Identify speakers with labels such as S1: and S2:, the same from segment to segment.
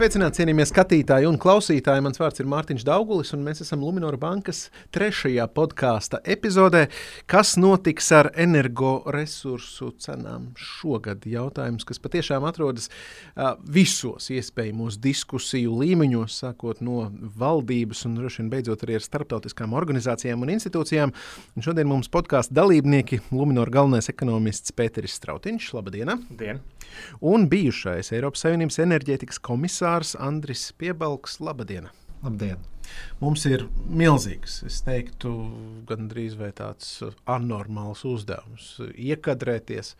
S1: sveicināti, cienījamie skatītāji un klausītāji. Mans vārds ir Mārtiņš Daugulis, un mēs esam Lunčija bankas trešajā podkāstu epizodē. Kas notiks ar energoresursu cenām šogad? Jautājums, kas patiešām atrodas uh, visos iespējamos diskusiju līmeņos, sākot no valdības un droši vien beidzot arī ar starptautiskām organizācijām un institūcijām. Un šodien mums podkāstu dalībnieki Lunčija galvenais ekonomists Pēteris Strautiņš. Labdien!
S2: Dien.
S1: Un bijušais Eiropas Savienības enerģētikas komisārs Andris Piebalgs. Labdien!
S3: Labdien!
S1: Mums ir milzīgs, es teiktu, gandrīz vai tāds anormāls uzdevums iekadrēties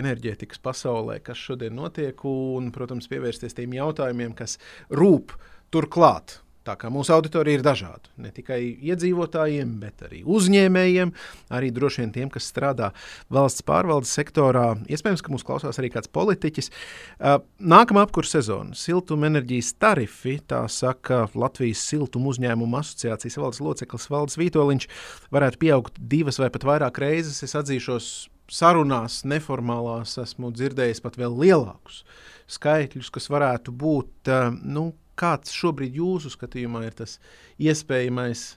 S1: enerģētikas pasaulē, kas šodien notiek, un, protams, pievērsties tiem jautājumiem, kas rūp turklāt Tā kā mūsu auditorija ir dažāda. Ne tikai iedzīvotājiem, bet arī uzņēmējiem, arī droši vien tiem, kas strādā valsts pārvaldes sektorā. Iespējams, ka mūs klausās arī kāds politiķis. Nākamā apkurss sezona - siltumenerģijas tarifi, tā saka Latvijas siltuma uzņēmumu asociācijas valdes loceklis Valdis Vitoļņš, varētu pieaugt divas vai pat vairāk reizes. Es atzīšos, sarunās, neformālās, esmu dzirdējis pat vēl lielākus skaitļus, kas varētu būt nu, kāds šobrīd jūsu skatījumā ir tas iespējamais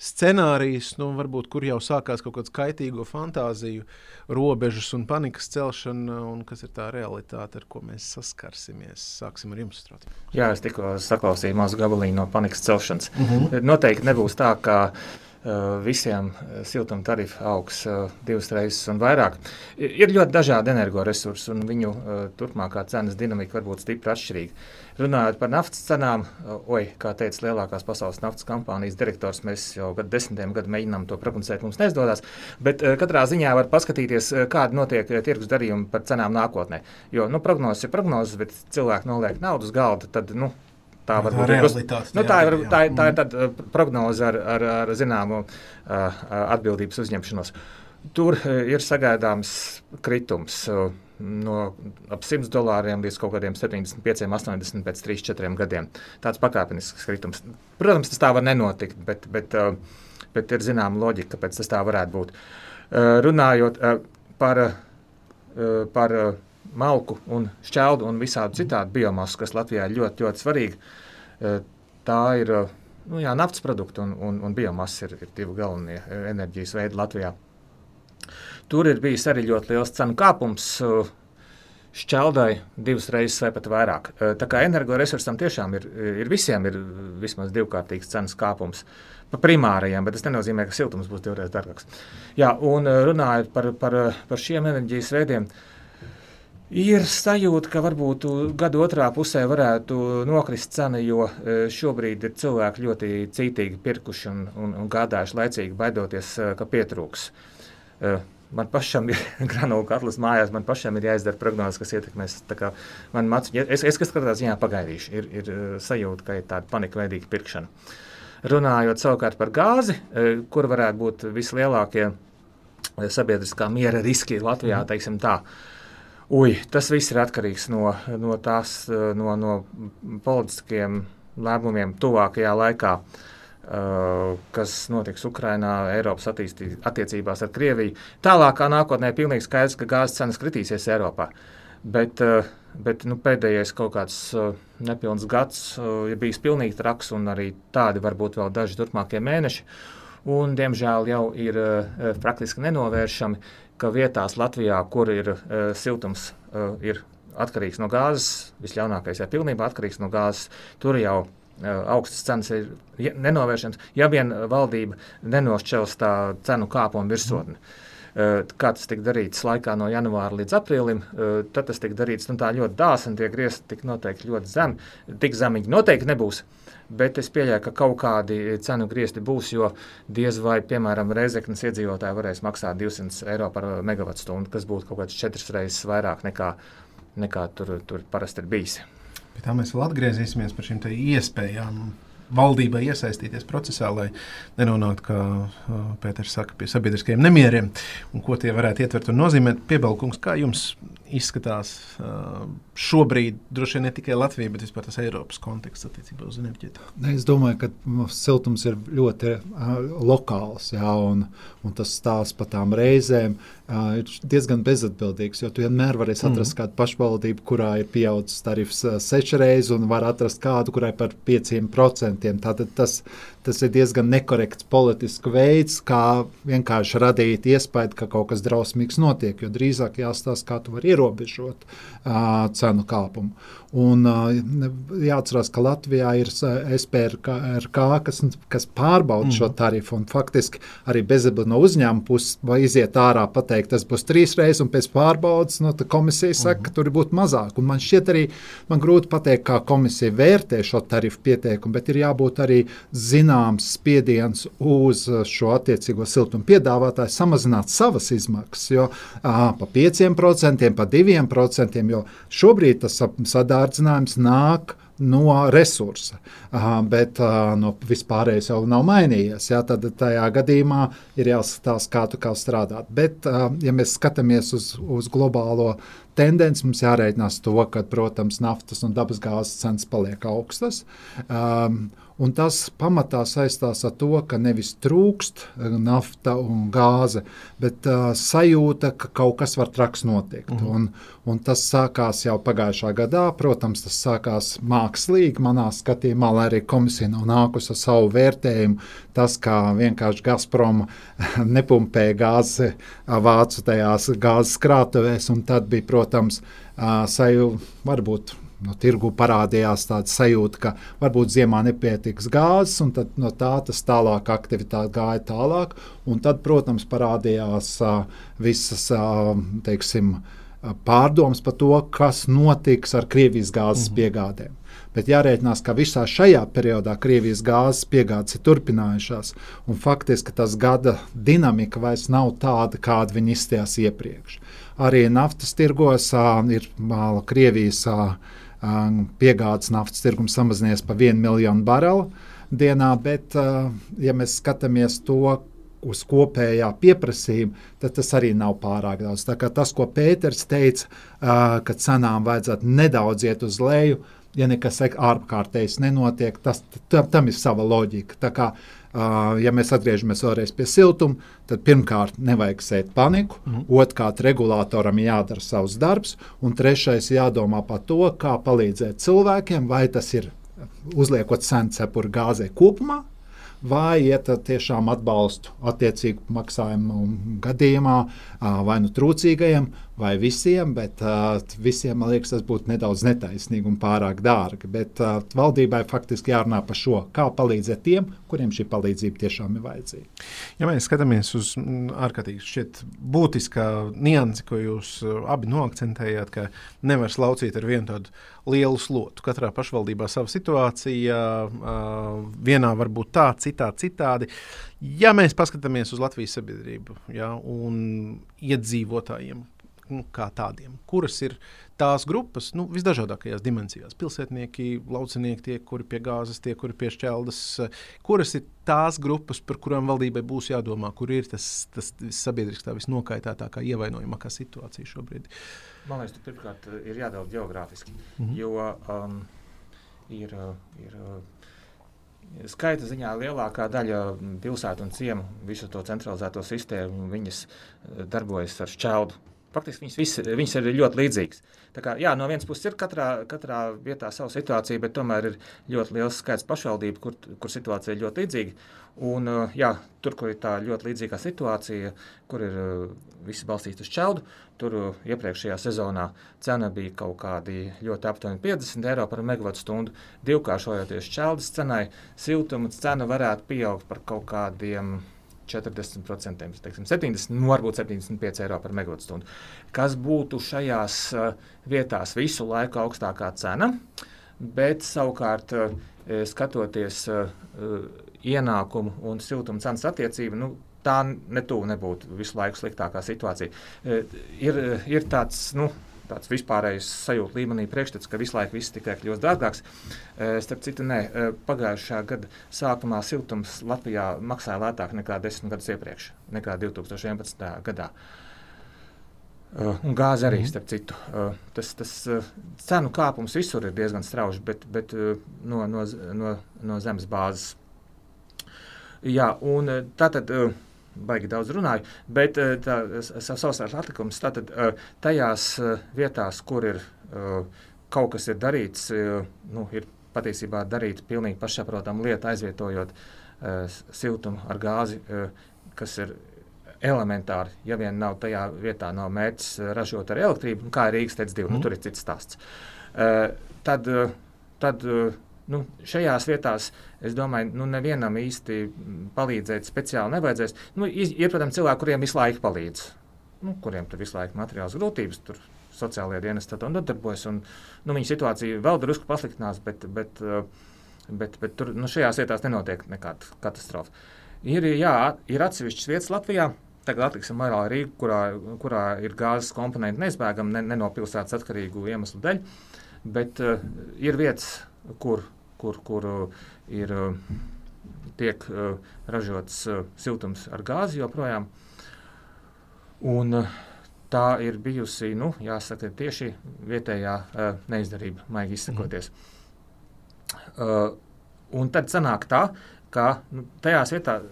S1: scenārijs, nu, varbūt, kur jau sākās kaut kāda kaitīga fantāziju, robežas un panikas celšana, un kas ir tā realitāte, ar ko mēs saskarsimies. Sāksim ar jums, Strāti.
S2: Jā, es tikko saklausīju mazu gabaliņu no panikas celšanas. Mhm. -huh. Noteikti nebūs tā, ka uh, visiem siltuma tarifi augs uh, divas reizes un vairāk. Ir ļoti dažādi energoresursi, un viņu turpmākā cenas dinamika var būt stipri atšķirīga. Runājot par naftas cenām, oi, kā teica lielākās pasaules naftas kompānijas direktors, mēs jau gadu desmitiem gadu mēģinām to prognozēt, mums neizdodas. Bet katrā ziņā var paskatīties, kāda notiek tirgus darījumi par cenām nākotnē. Jo nu, prognozes ir prognozes, bet cilvēki noliek naudu uz galda. Tad, nu,
S3: Tā var būt realitāte.
S2: Nu, tā, ir, tā, tā ir tāda prognoze ar, ar, ar zināmu uh, atbildības uzņemšanos. Tur uh, ir sagaidāms kritums. Uh, no ap 100 dolāriem līdz kaut kādiem 75, 80 pēc 3, 4 gadiem. Tāds pakāpenisks kritums. Protams, tas tā var nenotikt, bet, bet, bet ir zināma loģika, kāpēc tas tā varētu būt. Runājot par, par malku un šķeldu un visādi citādi biomasu, kas Latvijā ir ļoti, ļoti svarīga, tā ir nu, jā, naftas produkti un, un, un biomasa ir, ir divi galvenie enerģijas veidi Latvijā. Tur ir bijis arī ļoti liels cenu kāpums. Uh, šķeldai divas reizes vai pat vairāk. Uh, tā kā energoresursam tiešām ir, ir visiem ir vismaz divkārtīgs cenas kāpums. Pa primārajiem, bet tas nenozīmē, ka siltums būs divreiz dārgāks. Jā, un uh, runājot par, par, par šiem enerģijas veidiem, Ir sajūta, ka varbūt gada otrā pusē varētu nokrist cena, jo šobrīd ir cilvēki ļoti cītīgi pirkuši un, un, un gādājuši laicīgi, baidoties, ka pietrūks. Man pašam ir granulu katls mājās, man pašam ir jāizdara prognozes, kas ietekmēs. Man mācīja, es, es kas katrā ziņā pagaidīšu, ir, ir uh, sajūta, ka ir tāda panikveidīga pirkšana. Runājot savukārt par gāzi, uh, kur varētu būt vislielākie uh, sabiedriskā miera riski Latvijā, mhm. teiksim tā. Ui, tas viss ir atkarīgs no, no, tās, no, no politiskiem lēmumiem tuvākajā laikā. Uh, Uh, kas notiks Ukrajinā, Eiropas attiecībās ar Krieviju. Tālākā nākotnē ir pilnīgi skaidrs, ka gāzes cenas kritīsies Eiropā. Bet, uh, bet nu, pēdējais kaut kāds uh, nepilns gads ir bijis pilnīgi traks, un arī tādi varbūt vēl daži turpmākie mēneši. Un, diemžēl jau ir praktiski nenovēršami, ka vietās Latvijā, kur ir siltums, ir atkarīgs no gāzes, visļaunākais ir pilnībā atkarīgs no gāzes, tur jau ir augstas cenas ir nenovēršams, ja vien valdība nenošķels tā cenu kāpumu virsotni. Kā tas tika darīts laikā no janvāra līdz aprīlim, tad tas tika darīts nu, ļoti dāsni, tie griezti tika noteikti ļoti zemi. Tik zemi viņi noteikti nebūs, bet es pieļauju, ka kaut kādi cenu griezti būs, jo diez vai, piemēram, Reizeknas iedzīvotāji varēs maksāt 200 eiro par megawatu stundu, kas būtu kaut kāds četras reizes vairāk nekā, nekā tur, tur parasti ir bijis.
S3: Pie tā mēs vēl atgriezīsimies par šīm iespējām.
S1: Valdībai iesaistīties procesā, lai nenonāktu, kā uh, Pēters saka, pie sabiedriskajiem nemieriem un ko tie varētu ietvert un nozīmēt. Piebalkungs, kā jums izskatās uh, šobrīd, droši vien ne tikai Latvija, bet vispār tas Eiropas konteksts attiecībā uz enerģētiku?
S4: Es domāju, ka siltums ir ļoti uh, lokāls, jā, un, un tas stāsts par tām reizēm uh, ir diezgan bezatbildīgs, jo tu vienmēr varēsi atrast mm. kādu pašvaldību, kurā ir pieaudzis tarifs uh, seši reizes, un var atrast kādu, kurai par 5%. Tātad tas, tas ir diezgan nekorekts politisks veids, kā vienkārši radīt iespēju, ka kaut kas drausmīgs notiek. Jo drīzāk jāstāsta, kā tu vari ierobežot uh, cenu kāpumu. Un, jāatcerās, ka Latvijā ir SPRK, kas, kas pārbauda mm. šo tarifu. Faktiski arī bezabili no uzņēmuma puses iziet ārā, pateikt, tas būs trīs reizes, un pēc pārbaudas no, nu, komisija saka, mm. ka tur būtu mazāk. Un man šķiet arī man grūti pateikt, kā komisija vērtē šo tarifu pieteikumu, bet ir jābūt arī zināms spiediens uz šo attiecīgo siltumu piedāvātāju samazināt savas izmaksas. Jo à, pa 5%, pa 2%, jo šobrīd tas sadārdzinājums nāk no resursa, bet no vispārējais jau nav mainījies. Ja, tad tajā gadījumā ir jāskatās, kā tu kā strādāt. Bet, ja mēs skatāmies uz, uz globālo tendenci, mums jārēķinās to, ka, protams, naftas un dabasgāzes cenas paliek augstas. Um, Un tas pamatā saistās ar to, ka nevis trūkst eh, nafta un gāze, bet uh, sajūta, ka kaut kas var traks notikt. Mm. Un, un tas sākās jau pagājušā gadā. Protams, tas sākās mākslīgi, manā skatījumā, lai arī komisija nav nākusi ar savu vērtējumu. Tas, kā vienkārši Gazprom nepumpēja gāzi vācu tajās gāzes krātuvēs, un tad bija, protams, uh, sajūta varbūt no tirgu parādījās tāda sajūta, ka varbūt ziemā nepietiks gāzes, un no tā tas tālāk aktivitāte gāja tālāk. Tad, protams, parādījās visas teiksim, pārdomas par to, kas notiks ar Krievijas gāzes mm. piegādēm. Bet jārēķinās, ka visā šajā periodā Krievijas gāzes piegādes ir turpinājušās, un faktiski tas gada dinamika vairs nav tāda, kāda viņi izstājās iepriekš. Arī naftas tirgos uh, ir uh, Krievijas uh, piegādes naftas tirgums samazinājies par 1 miljonu barelu dienā, bet, ja mēs skatāmies to, uz kopējā pieprasījuma, tad tas arī nav pārāk daudz. Tas, ko Pēters teica, ka cenām vajadzētu nedaudz iet uz leju, ja nekas ārkārtējs nenotiek, tas, tam, tam ir sava loģika. Ja mēs atgriežamies vēlreiz pie siltuma, tad pirmkārt nevajag sēt paniku, mm. otrkārt regulātoram jādara savs darbs, un trešais jādomā par to, kā palīdzēt cilvēkiem, vai tas ir uzliekot cenu cepuri gāzē kopumā, vai iet tiešām atbalstu attiecīgu maksājumu gadījumā, vai nu trūcīgajiem, vai visiem, bet uh, visiem, man liekas, tas būtu nedaudz netaisnīgi un pārāk dārgi. Bet uh, valdībai faktiski jārunā par šo, kā palīdzēt tiem, kuriem šī palīdzība tiešām ir vajadzīga.
S1: Ja mēs skatāmies uz ārkārtīgi būtiskā niansi, ko jūs abi noakcentējāt, ka nevar slaucīt ar vienu tādu lielu slotu. Katrā pašvaldībā sava situācija, uh, vienā var būt tā, citā citādi. Ja mēs paskatāmies uz Latvijas sabiedrību ja, un iedzīvotājiem, nu, kā tādiem, kuras ir tās grupas nu, visdažādākajās dimensijās. Pilsētnieki, laucinieki, tie, kuri pie gāzes, tie, kuri pie šķeldas, kuras ir tās grupas, par kurām valdībai būs jādomā, kur ir tas, tas sabiedriskā visnokaitātākā, ievainojamākā situācija šobrīd.
S2: Man liekas, pirmkārt ir jādala geogrāfiski, mm -hmm. jo um, ir. ir Skaita ziņā lielākā daļa pilsētu un ciemu, visu to centralizēto sistēmu, viņas darbojas ar šķeldu Faktiski viņas, visi, viņas ir ļoti līdzīgas. Tā kā, jā, no vienas puses ir katrā, katrā vietā sava situācija, bet tomēr ir ļoti liels skaits pašvaldību, kur, kur situācija ir ļoti līdzīga. Un, jā, tur, kur ir tā ļoti līdzīga situācija, kur ir visi balstīti uz čeldu, tur iepriekšējā sezonā cena bija kaut kādi ļoti aptuveni 50 eiro par megawatu stundu. Divkāršojoties čeldas cenai, siltuma cena varētu pieaugt par kaut kādiem 40%, teiksim, 70, nu, varbūt 75 eiro par megawattstundu. Kas būtu šajās uh, vietās visu laiku augstākā cena, bet savukārt uh, skatoties uh, ienākumu un siltuma cenas attiecību, nu, tā ne tuvu nebūtu visu laiku sliktākā situācija. Ir, ir tāds, nu, tāds vispārējais sajūta līmenī priekšstats, ka visu laiku viss tikai kļūst dārgāks. Starp citu, nē, pagājušā gada sākumā siltums Latvijā maksāja lētāk nekā desmit gadus iepriekš, nekā 2011. gadā. Un gāze arī, starp citu. Tas, tas cenu kāpums visur ir diezgan strauji, bet, bet no, no, no, no zemes bāzes. Jā, un tā tad baigi daudz runāju, bet eh, savs atlikums tātad eh, tajās eh, vietās, kur ir kaut kas ir darīts, nu, ir patiesībā darīta pilnīgi pašsaprotama lieta, aizvietojot siltumu ar gāzi, kas ir elementāri, ja vien nav tajā vietā nav mērķis ražot ar elektrību, nu, kā Rīgas teica divi, mm. nu, mhm. tur ir cits stāsts. Tad, tad nu, šajās vietās, es domāju, nu, nevienam īsti palīdzēt speciāli nevajadzēs. Nu, ir, protams, cilvēki, kuriem visu laiku palīdz, nu, kuriem tur visu laiku materiāls grūtības. Tur, Sociālajie dienesti to nodarbojas, un nu, viņa situācija vēl drusku pasliktinās, bet, bet, bet, bet tur nu, šajās vietās nenotiek nekāda katastrofa. Ir, jā, ir atsevišķas vietas Latvijā, Tagad atliksim vairāk Rīgā, kurā, kurā ir gāzes komponenti neizbēgami, ne, ne no pilsētas atkarīgu iemeslu dēļ. Bet uh, ir vietas, kur kur, kur uh, ir, uh, tiek uh, ražots siltums ar gāzi joprojām. Un, tā ir bijusi nu, jāsaka, tieši vietējā neizdarība, maigi izsakoties. Mm. Un tad sanāk tā, ka nu, tajās vietās,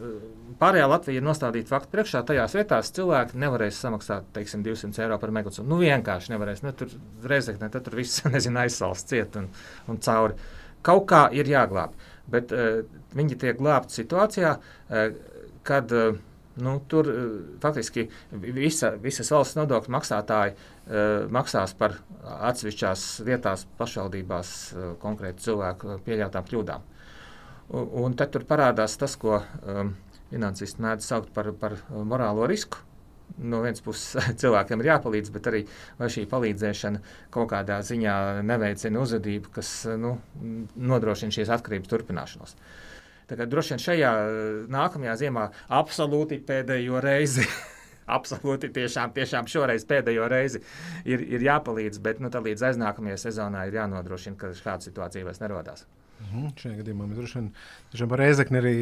S2: pārējā Latvija ir nostādīta faktu priekšā, tajās vietās cilvēki nevarēs samaksāt teiksim, 200 eiro par megawatu. Nu, vienkārši nevarēs. Ne, tur reizē ne, tur viss nezinu, aizsals ciet un, un cauri. Uh, kaut kā ir jāglābj. Bet uh, viņi tiek glābti situācijā, uh, kad uh, nu, tur uh, faktiski visa, visas valsts nodokļu maksātāji uh, maksās par atsevišķās vietās, pašvaldībās uh, konkrēti cilvēku pieļautām kļūdām. Un, un tad tur parādās tas, ko um, finansisti mēdz saukt par, par morālo risku no vienas puses cilvēkiem ir jāpalīdz, bet arī šī palīdzēšana kaut kādā ziņā neveicina uzvedību, kas nu, nodrošina šīs atkarības turpināšanos. Tagad droši vien šajā nākamajā ziemā absolūti pēdējo reizi. absolūti tiešām, tiešām šoreiz pēdējo reizi ir, ir jāpalīdz, bet nu, līdz aiznākamajai sezonai ir jānodrošina, ka šāda situācija vairs nerodās.
S1: Mhm, šajā gadījumā mēs droši vien, par Reizekni arī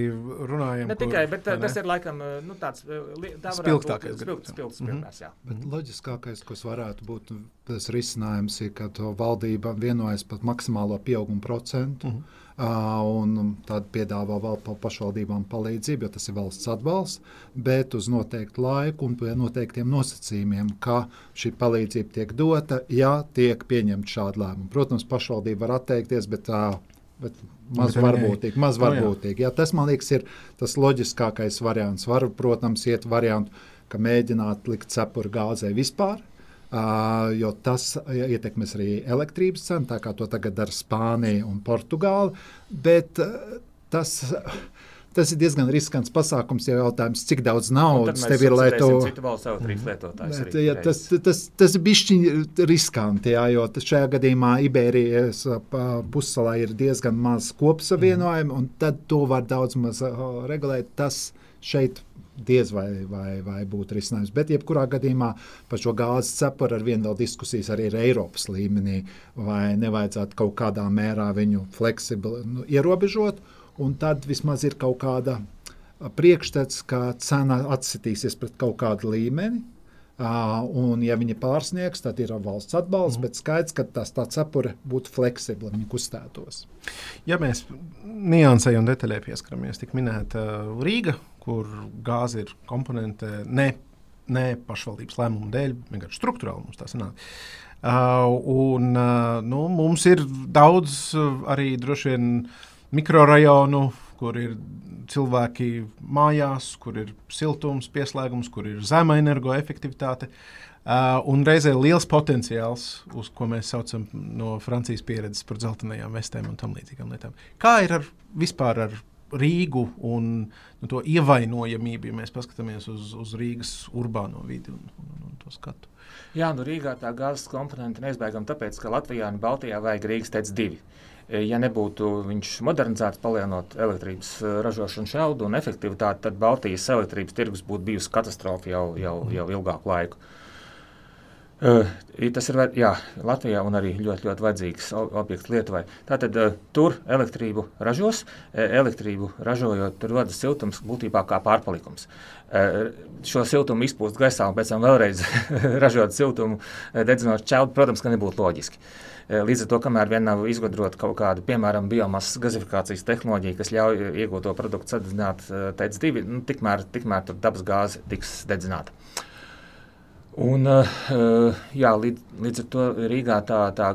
S1: runājam.
S2: Ne tikai, kur, bet ne? tas ir laikam nu, tāds
S1: spilgtākais.
S2: Spilgts, spilgts, mm -hmm. jā.
S4: Bet loģiskākais, kas varētu būt tas risinājums, ir, ka valdība vienojas par maksimālo pieaugumu procentu. Mm -hmm. Uh, un tad piedāvā vēl pa pašvaldībām palīdzību, jo tas ir valsts atbalsts, bet uz noteiktu laiku un pie noteiktiem nosacījumiem, ka šī palīdzība tiek dota, ja tiek pieņemta šāda lēmuma. Protams, pašvaldība var atteikties, bet uh, Bet maz varbūtīgi, maz varbūtīgi. Jā, tas, man liekas, ir tas loģiskākais variants. Var, protams, iet variantu, ka mēģināt likt cepuri gāzē vispār, uh, jo tas ietekmēs arī elektrības cenu, tā kā to tagad dara Spānija un Portugāla. Bet uh, tas. Uh, tas ir diezgan riskants pasākums. Ja jautājums, cik daudz naudas tev ir, lai to
S2: izdarītu,
S4: ja, tas, tas, tas ir bijis riskanti. Jā, jo šajā gadījumā Iberijas pussalā ir diezgan maz kopsavienojumu, mm. un tad to var daudz maz regulēt. Tas šeit diez vai, vai, vai būtu risinājums. Bet, jebkurā gadījumā par šo gāzes cepuru ar vienu vēl diskusijas arī ir Eiropas līmenī, vai nevajadzētu kaut kādā mērā viņu fleksibli nu, ierobežot un tad vismaz ir kaut kāda priekšstats, ka cena atsitīsies pret kaut kādu līmeni. Uh, un, ja viņi pārsniegs, tad ir valsts atbalsts, mm. bet skaidrs, ka tas tā cepure būtu fleksibla, viņa kustētos.
S1: Ja mēs niansai un detaļai pieskaramies, tik minēta Rīga, kur gāze ir komponente ne, ne pašvaldības lēmumu dēļ, vienkārši struktūrāli mums tā sanāk. Uh, un, uh, nu, mums ir daudz arī droši vien mikrorajonu, kur ir cilvēki mājās, kur ir siltums, pieslēgums, kur ir zema energoefektivitāte. Uh, un reizē liels potenciāls, uz ko mēs saucam no Francijas pieredzes par dzeltenajām vestēm un tam līdzīgām lietām. Kā ir ar, vispār ar Rīgu un nu, to ievainojamību, ja mēs paskatāmies uz, uz Rīgas urbāno vidi un, un, un, to skatu?
S2: Jā, nu Rīgā tā gāzes komponente neizbēgama tāpēc, ka Latvijā un Baltijā vajag Rīgas teica divi. Uh, ja nebūtu viņš modernizēts, palielinot elektrības e, ražošanu šaudu un efektivitāti, tad Baltijas elektrības tirgus būtu bijusi katastrofa jau, jau, jau ilgāku laiku. Uh, tas ir jā, Latvijā un arī ļoti, ļoti vajadzīgs objekts Lietuvai. Tātad uh, tur elektrību ražos, elektrību ražojot, tur rodas siltums būtībā kā pārpalikums. Uh, šo siltumu izpūst gaisā un pēc tam vēlreiz ražot siltumu, dedzinot čaudu, protams, ka nebūtu loģiski. Līdz ar to, kamēr vien nav izgudrota kaut kāda, piemēram, biomasas gazifikācijas tehnoloģija, kas ļauj iegūto produktu sadedzināt TC2, nu, tikmēr, tikmēr dabas gāze tiks dedzināta. Un, uh, jā, līdz, līdz ar to Rīgā tā, tā,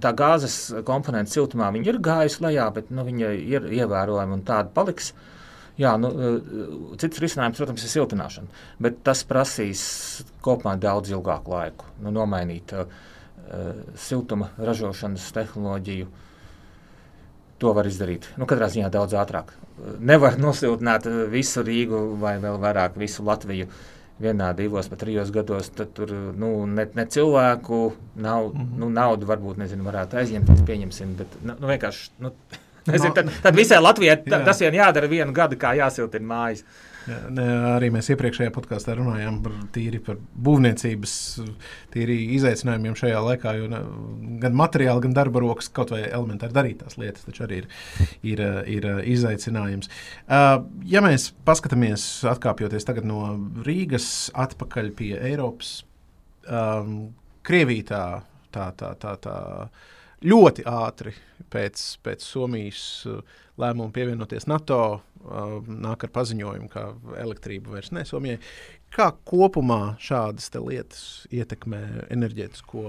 S2: tā gāzes komponenta siltumā ir gājusi lejā, bet nu, viņa ir ievērojama un tāda paliks. Jā, nu, uh, cits risinājums, protams, ir siltināšana, bet tas prasīs kopumā daudz ilgāku laiku. Nu, nomainīt uh, siltuma ražošanas tehnoloģiju. To var izdarīt. Nu, katrā ziņā daudz ātrāk. Nevar nosiltināt visu Rīgu vai vēl vairāk visu Latviju uh, vienā, divos, pat trijos gados, tad tur nu, ne, ne cilvēku nav, mm -hmm. nu, naudu varbūt nezinu, varētu aizņemties, pieņemsim, bet nu, nu, vienkārši. Nu, Nezinu, tad, tad visai Latvijai tas vien jādara vienu gadu, kā jāsiltina mājas.
S1: Jā, ne, arī mēs iepriekšējā podkāstā runājām par tīri par būvniecības tīri izaicinājumiem šajā laikā. Jo, ne, gan materiāli, gan darba rokas, kaut vai elementāri darītās lietas, taču arī ir, ir, ir izaicinājums. Ja mēs paskatāmies, atkāpjoties no Rīgas atpakaļ pie Eiropas, Krievija tā, tā, tā, tā, tā ļoti ātri pēc, pēc Somijas lēmuma pievienoties NATO nāk ar paziņojumu, ka elektrība vairs ne Somijai. Kā kopumā šādas lietas ietekmē enerģētisko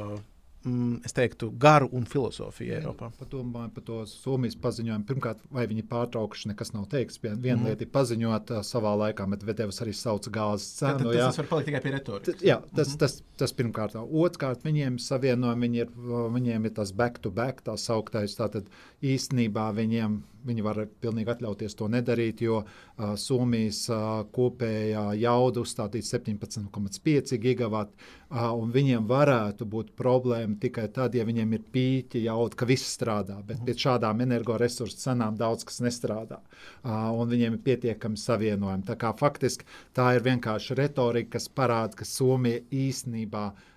S1: mm, es teiktu, garu un filozofiju Eiropā.
S4: Padomāju par to Somijas paziņojumu. Pirmkārt, vai viņi pārtraukuši, nekas nav teikts. Viena mm. lieta ir paziņot uh, savā laikā, bet Vedevs arī sauc gāzes cenu.
S1: Jā, tas var palikt tikai pie retorikas.
S4: Jā, tas, mm. tas, tas pirmkārt. Otrkārt, viņiem savienojumi, viņi ir, viņiem ir tas back-to-back, -back, tā sauktais. Tātad īstenībā viņiem Viņi var pilnīgi atļauties to nedarīt, jo uh, Somijas uh, kopējā jauda uzstādīta 17,5 gigawati, uh, un viņiem varētu būt problēma tikai tad, ja viņiem ir pīķi jauda, ka viss strādā, bet pie šādām energoresursu cenām daudz kas nestrādā, uh, un viņiem ir pietiekami savienojumi. Tā kā faktiski tā ir vienkārši retorika, kas parāda, ka Somija īstenībā ir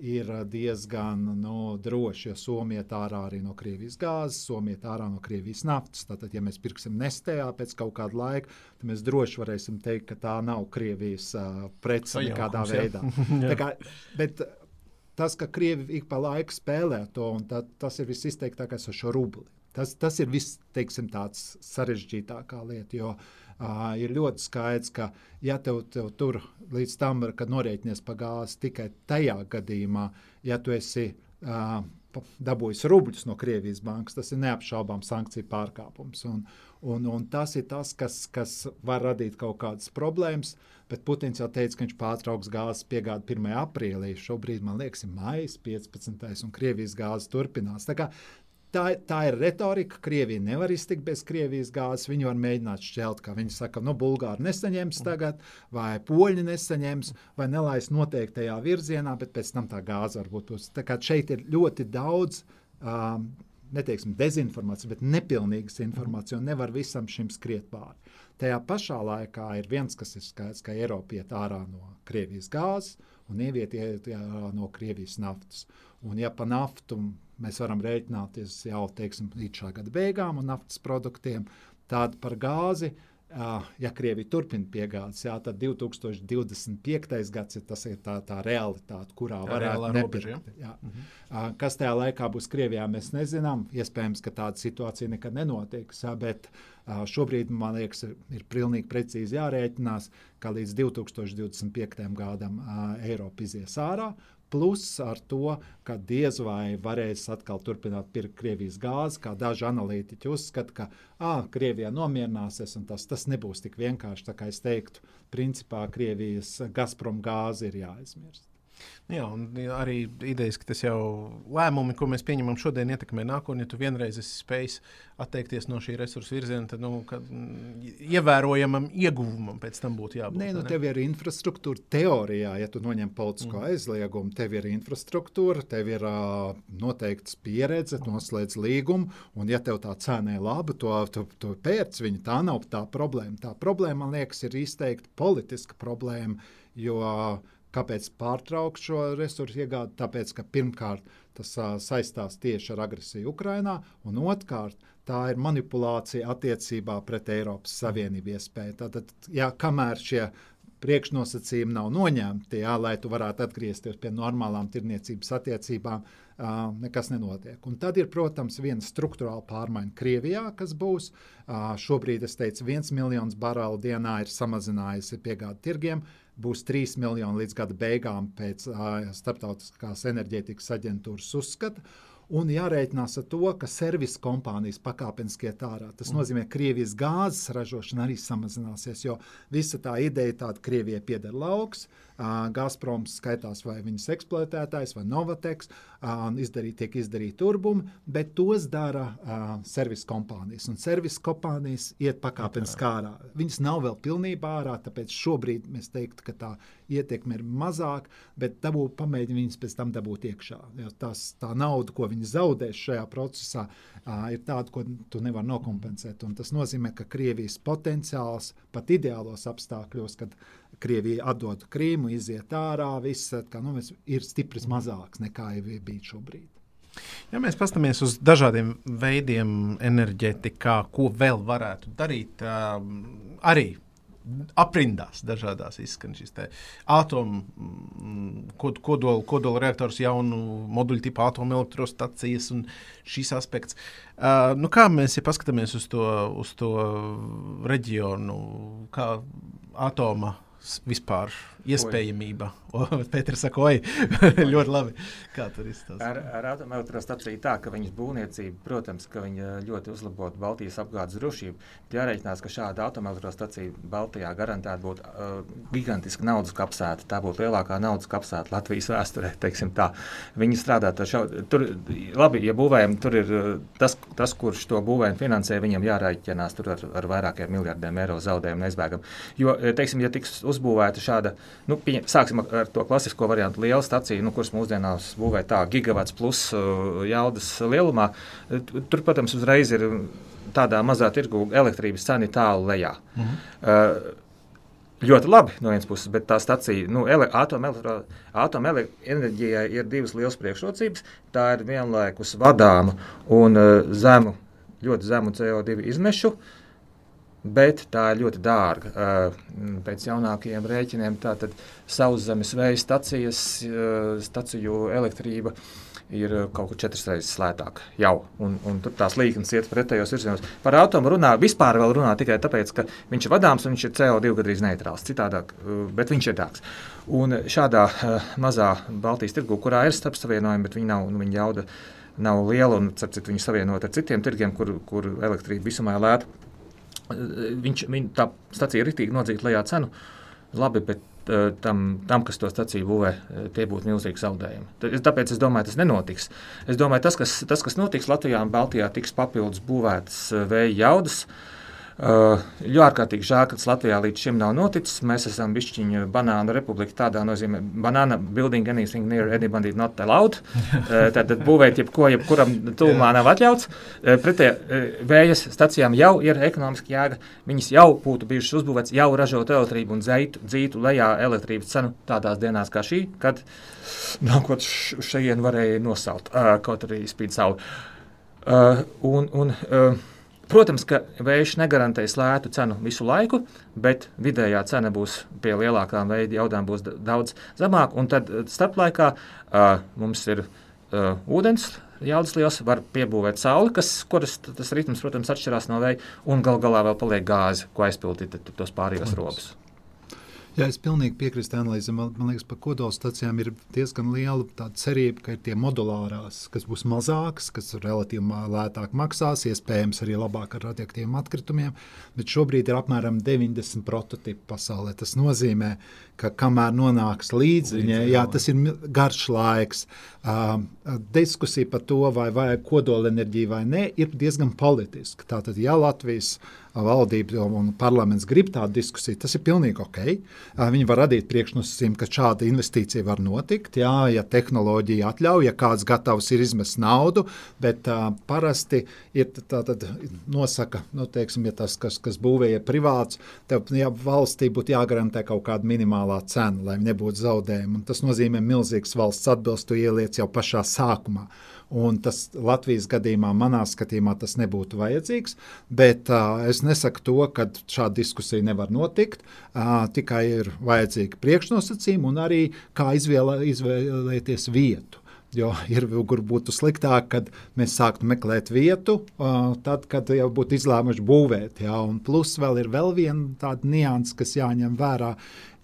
S4: ir diezgan nu, droši, jo Somija ir ārā arī no Krievijas gāzes, Somija ir ārā no Krievijas naftas. Tātad, ja mēs pirksim Nestējā pēc kaut kāda laika, tad mēs droši varēsim teikt, ka tā nav Krievijas uh, prece nekādā veidā. kā, bet, tas, ka Krievija ik pa laiku spēlē to, un tā, tas ir visizteiktākais ar šo rubli. Tas, tas ir viss, teiksim, tāds sarežģītākā lieta, jo uh, Uh, ir ļoti skaidrs, ka, ja tev, tev tur līdz tam, kad norēķinies pa gāzi, tikai tajā gadījumā, ja tu esi uh, dabūjis rubļus no Krievijas bankas, tas ir neapšaubām sankciju pārkāpums. Un, un, un tas ir tas, kas, kas var radīt kaut kādas problēmas. Bet Putins jau teica, ka viņš pārtrauks gāzes piegādi 1. aprīlī. Šobrīd, man liekas, ir maija 15. un Krievijas gāze turpinās. Tā kā Tā, tā ir retorika. Krievija nevar iztikt bez Krievijas gāzes. Viņi var mēģināt šķelt, kā viņi saka, no nu, Bulgāri nesaņems tagad, vai poļi nesaņems, vai nelaist noteiktajā virzienā, bet pēc tam tā gāze var būt. Tā kā šeit ir ļoti daudz. Um, Neteiksim dezinformācija, bet nepilnīgas informācija, un nevar visam šim skriet pāri. Tajā pašā laikā ir viens, kas ir skaidrs, ka Eiropa iet ārā no Krievijas gāzes un ieviet ārā no Krievijas naftas. Un ja pa naftu mēs varam rēķināties jau teiksim, līdz šā gada beigām un naftas produktiem. Tāda par gāzi, ja Krievija turpina piegādes, jā, tad 2025. gads ir, tas, ir tā, tā realitāte, kurā varētu nepirkt. Ja? -hmm. Kas tajā laikā būs Krievijā, mēs nezinām. Iespējams, ka tāda situācija nekad nenotiks. Jā, bet šobrīd man liekas, ir, ir pilnīgi precīzi jārēķinās, ka līdz 2025. gadam Eiropa izies ārā. Plus ar to, ka diez vai varēs atkal turpināt pirkt Krievijas gāzi, kā daži analītiķi uzskata, ka ah, Krievija nomierināsies un tas, tas nebūs tik vienkārši. Tā kā es teiktu, principā Krievijas Gazprom gāzi ir jāaizmirst.
S1: Jā, un arī idejas, ka tas jau lēmumi, ko mēs pieņemam šodien, ietekmē nākotnē. Ja tu vienreiz esi spējis atteikties no šī resursa virziena, tad nu, mm, ievērojamam ieguvumam pēc tam būtu jābūt.
S4: Nē, nu, tev ir infrastruktūra teorijā, ja tu noņem politisko mm. aizliegumu, tev ir infrastruktūra, tev ir uh, noteikts pieredze, noslēdz līgumu, un ja tev tā cena ir laba, to, to, to pērc viņa, tā nav tā problēma. Tā problēma, man liekas, ir izteikti politiska problēma, jo uh, Kāpēc pārtraukt šo resursu iegādi? Tāpēc, ka pirmkārt tas uh, saistās tieši ar agresiju Ukrajinā, un otrkārt tā ir manipulācija attiecībā pret Eiropas Savienību iespēju. Tātad, jā, kamēr šie priekšnosacījumi nav noņemti, jā, lai tu varētu atgriezties pie normālām tirniecības attiecībām, uh, nekas nenotiek. Un tad ir, protams, viena struktūrāla pārmaiņa Krievijā, kas būs. Uh, šobrīd, es teicu, viens miljons barelu dienā ir samazinājusi piegādi tirgiem. Būs 3 miljoni līdz gada beigām pēc uh, Startautiskās enerģētikas aģentūras uzskata. Uh, un jārēķinās ar to, ka servisa kompānijas pakāpeniski iet ārā. Tas mm. nozīmē, ka Krievijas gāzes ražošana arī samazināsies, jo visa tā ideja tāda, ka Krievijai pieder lauks, Gazproms skaitās vai viņas eksploatētājs vai Novateks, izdarīt, tiek izdarīti turbumi, bet tos dara servisa kompānijas. Un servisa kompānijas iet pakāpeniski ārā. Viņas nav vēl pilnībā ārā, tāpēc šobrīd mēs teiktu, ka tā ietekme ir mazāka, bet dabūt, pamēģināt viņas pēc tam dabūt iekšā. Jo tās, tā nauda, ko viņi zaudēs šajā procesā, ir tāda, ko tu nevari nokompensēt. Un tas nozīmē, ka Krievijas potenciāls pat ideālos apstākļos, kad Krievija atdod Krīmu, iziet ārā, viss kā, nu, ir stipri mazāks nekā bija šobrīd.
S1: Ja mēs paskatāmies uz dažādiem veidiem enerģētikā, ko vēl varētu darīt, arī aprindās dažādās izskan šis atomu, mm, kod, kodola, kodola reaktors, jaunu moduļu tipu atomelektrostacijas un šis aspekts. Uh, nu kā mēs ja paskatāmies uz to, uz to reģionu, kā atoma vispār iespējamība. Pēters saka, oi, ļoti labi. Kā tur izstāstīt?
S2: Ar, ar atomelektrostaciju tā, ka viņas būvniecība, protams, ka viņa ļoti uzlabotu Baltijas apgādes drošību. Jāreikinās, ka šāda atomelektrostacija Baltijā garantēti būtu uh, gigantiska naudas kapsēta. Tā būtu lielākā naudas kapsēta Latvijas vēsturē. Viņi strādā šo. Tur, labi, ja būvējam, tur ir uh, tas, tas kurš to būvējumu finansē, viņam jārēķinās ar, ar vairākiem miljardiem eiro zaudējumu neizbēgam. Jo, teiksim, ja tiks uzbūvēta šāda, nu, pieņem, sāksim ar to klasisko variantu, liela stacija, nu, kuras mūsdienās būvē tā gigawatts plus uh, jaudas lielumā. Tur, protams, uzreiz ir tādā mazā tirgu elektrības cena tālu lejā. Mhm. Uh, Ļoti labi no vienas puses, bet tā stacija, nu, atomenerģijai ir divas lielas priekšrocības. Tā ir vienlaikus vadāma un uh, zemu, ļoti zemu CO2 izmešu uh, bet tā ir ļoti dārga. Pēc jaunākajiem rēķiniem tātad sauszemes vēja stacijas, staciju elektrība ir kaut kur četras reizes lētāka jau. Un, un tur tās līnijas iet pretējos virzienos. Par atomu runā vispār runā tikai tāpēc, ka viņš ir vadāms un viņš ir CO2 gandrīz neitrāls. Citādāk, bet viņš ir dārgs. Un šādā mazā Baltijas tirgu, kurā ir starpsavienojumi, bet viņi nav, nu, viņa jauda nav liela un, cik viņi savienot ar citiem tirgiem, kur, kur elektrība visumā lēta viņš, viņ, tā stacija ir rītīgi nodzīta lejā cenu. Labi, bet uh, tam, tam, kas to staciju būvē, tie būtu milzīgi zaudējumi. Tāpēc es domāju, tas nenotiks. Es domāju, tas, kas, tas, kas notiks Latvijā un Baltijā, tiks papildus būvētas vēja jaudas. Uh, Uh, jo ārkārtīgi žēl, ka tas Latvijā līdz šim nav noticis. Mēs esam bišķiņu banānu republika tādā nozīmē, banāna building anything near anybody not allowed. Uh, tad būvēt jebko, jebkuram tūmā nav atļauts. Pretēji uh, vējas stacijām jau ir ekonomiski jēga. Viņas jau būtu bijušas uzbūvētas, jau ražot elektrību un dzeitu, dzītu lejā elektrības cenu tādās dienās kā šī, kad nākot šeit varēja nosaukt, kaut arī spīd sauli. Uh, un, un, uh, Protams, ka vējš negarantēs lētu cenu visu laiku, bet vidējā cena būs pie lielākām veidu jaudām būs daudz zemāka. Un tad eh, starplaikā uh, mums ir uh, ūdens. Jaudas liels var piebūvēt sauli, kas, kuras tas ritms, protams, atšķirās no vēja, un gal galā vēl paliek gāze, ko aizpildīt tos pārējos robus.
S4: Jā, es pilnīgi piekrītu analīzēm. Man, man liekas, par kodolstacijām ir diezgan liela cerība, ka ir tie modulārās, kas būs mazākas, kas relatīvi lētāk maksās, iespējams arī labāk ar radioaktīviem atkritumiem. Bet šobrīd ir apmēram 90 prototipi pasaulē. Tas nozīmē, ka kamēr nonāks līdz viņai, jā, tas ir garš laiks. Uh, diskusija par to, vai vajag kodolenerģiju vai nē, ir diezgan politiska. Tātad, ja Latvijas uh, valdība un parlaments grib tādu diskusiju, tas ir pilnīgi ok. Viņi var radīt priekšnosacījumu, ka šāda investīcija var notikt, jā, ja tehnoloģija atļauj, ja kāds gatavs ir izmest naudu, bet uh, parasti ir tā, tad nosaka, nu, teiksim, ja tas, kas, kas būvēja privāts, tev ja valstī būtu jāgarantē kaut kāda minimālā cena, lai nebūtu zaudējumi. Un tas nozīmē milzīgs valsts atbilstu ieliec jau pašā sākumā. Un tas Latvijas gadījumā, manā skatījumā, tas nebūtu vajadzīgs. Bet uh, es nesaku to, ka šāda diskusija nevar notikt. Uh, tikai ir vajadzīgi priekšnosacījumi un arī kā izvēlē, izvēlēties vietu. Jo ir kur būtu sliktāk, kad mēs sāktu meklēt vietu, tad, kad jau būtu izlēmuši būvēt. Ja? Un plus vēl ir vēl viena tāda nianses, kas jāņem vērā,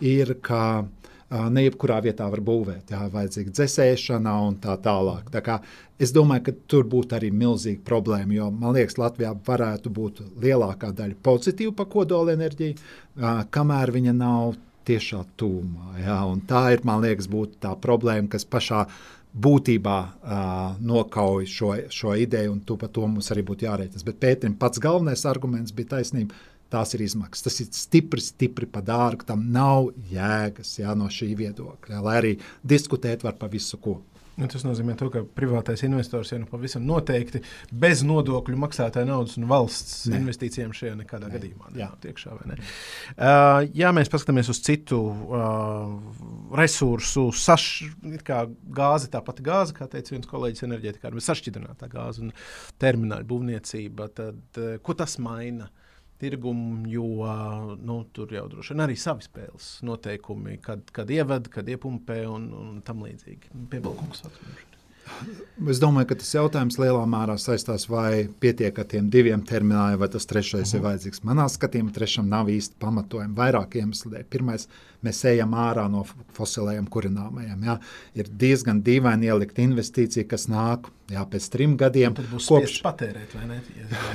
S4: ir, ka uh, ne jebkurā vietā var būvēt. Jā, vajadzīga dzēsēšana un tā tālāk. Tā kā, es domāju, ka tur būtu arī milzīga problēma, jo man liekas, Latvijā varētu būt lielākā daļa pozitīva par kodolenerģiju, kamēr viņa nav tiešā tūmā. Jā, tā ir, man liekas, tā problēma, kas pašā būtībā uh, nokauj šo, šo ideju, un par to mums arī būtu jārēķinās. Bet Pēterim pats galvenais arguments bija taisnība tās ir izmaksas. Tas ir stipri, stipri par dārgu. Tam nav jēgas jā, no šī viedokļa, lai arī diskutēt var par visu ko.
S1: Nu, tas nozīmē, to, ka privātais investors jau nu pavisam noteikti bez nodokļu maksātāja naudas un valsts ne. investīcijiem šajā nekādā ne. gadījumā nenāk iekšā. Ne? Uh, ja mēs paskatāmies uz citu uh, resursu, saš, kā gāze, tā pati gāze, kā teica viens kolēģis, enerģētikā, ir sašķidrinātā gāze un termināla būvniecība, tad uh, ko tas maina? Uh, tirgumu, jo nu, tur jau droši vien arī savi spēles noteikumi, kad, kad ievada, kad iepumpē un, un tam līdzīgi. Piebalkungs.
S4: Es domāju, ka tas jautājums lielā mērā saistās vai pietiek ar tiem diviem termināliem, vai tas trešais -huh. ir mhm. vajadzīgs. Manā skatījumā trešam nav īsti pamatojumi vairāk iemeslu dēļ. Pirmais, mēs ejam ārā no fosilējiem kurināmajiem. Jā. Ir diezgan dīvaini ielikt investīciju, kas nāk jā, pēc trim gadiem.
S1: Tad būs kopš patērēt, vai ne?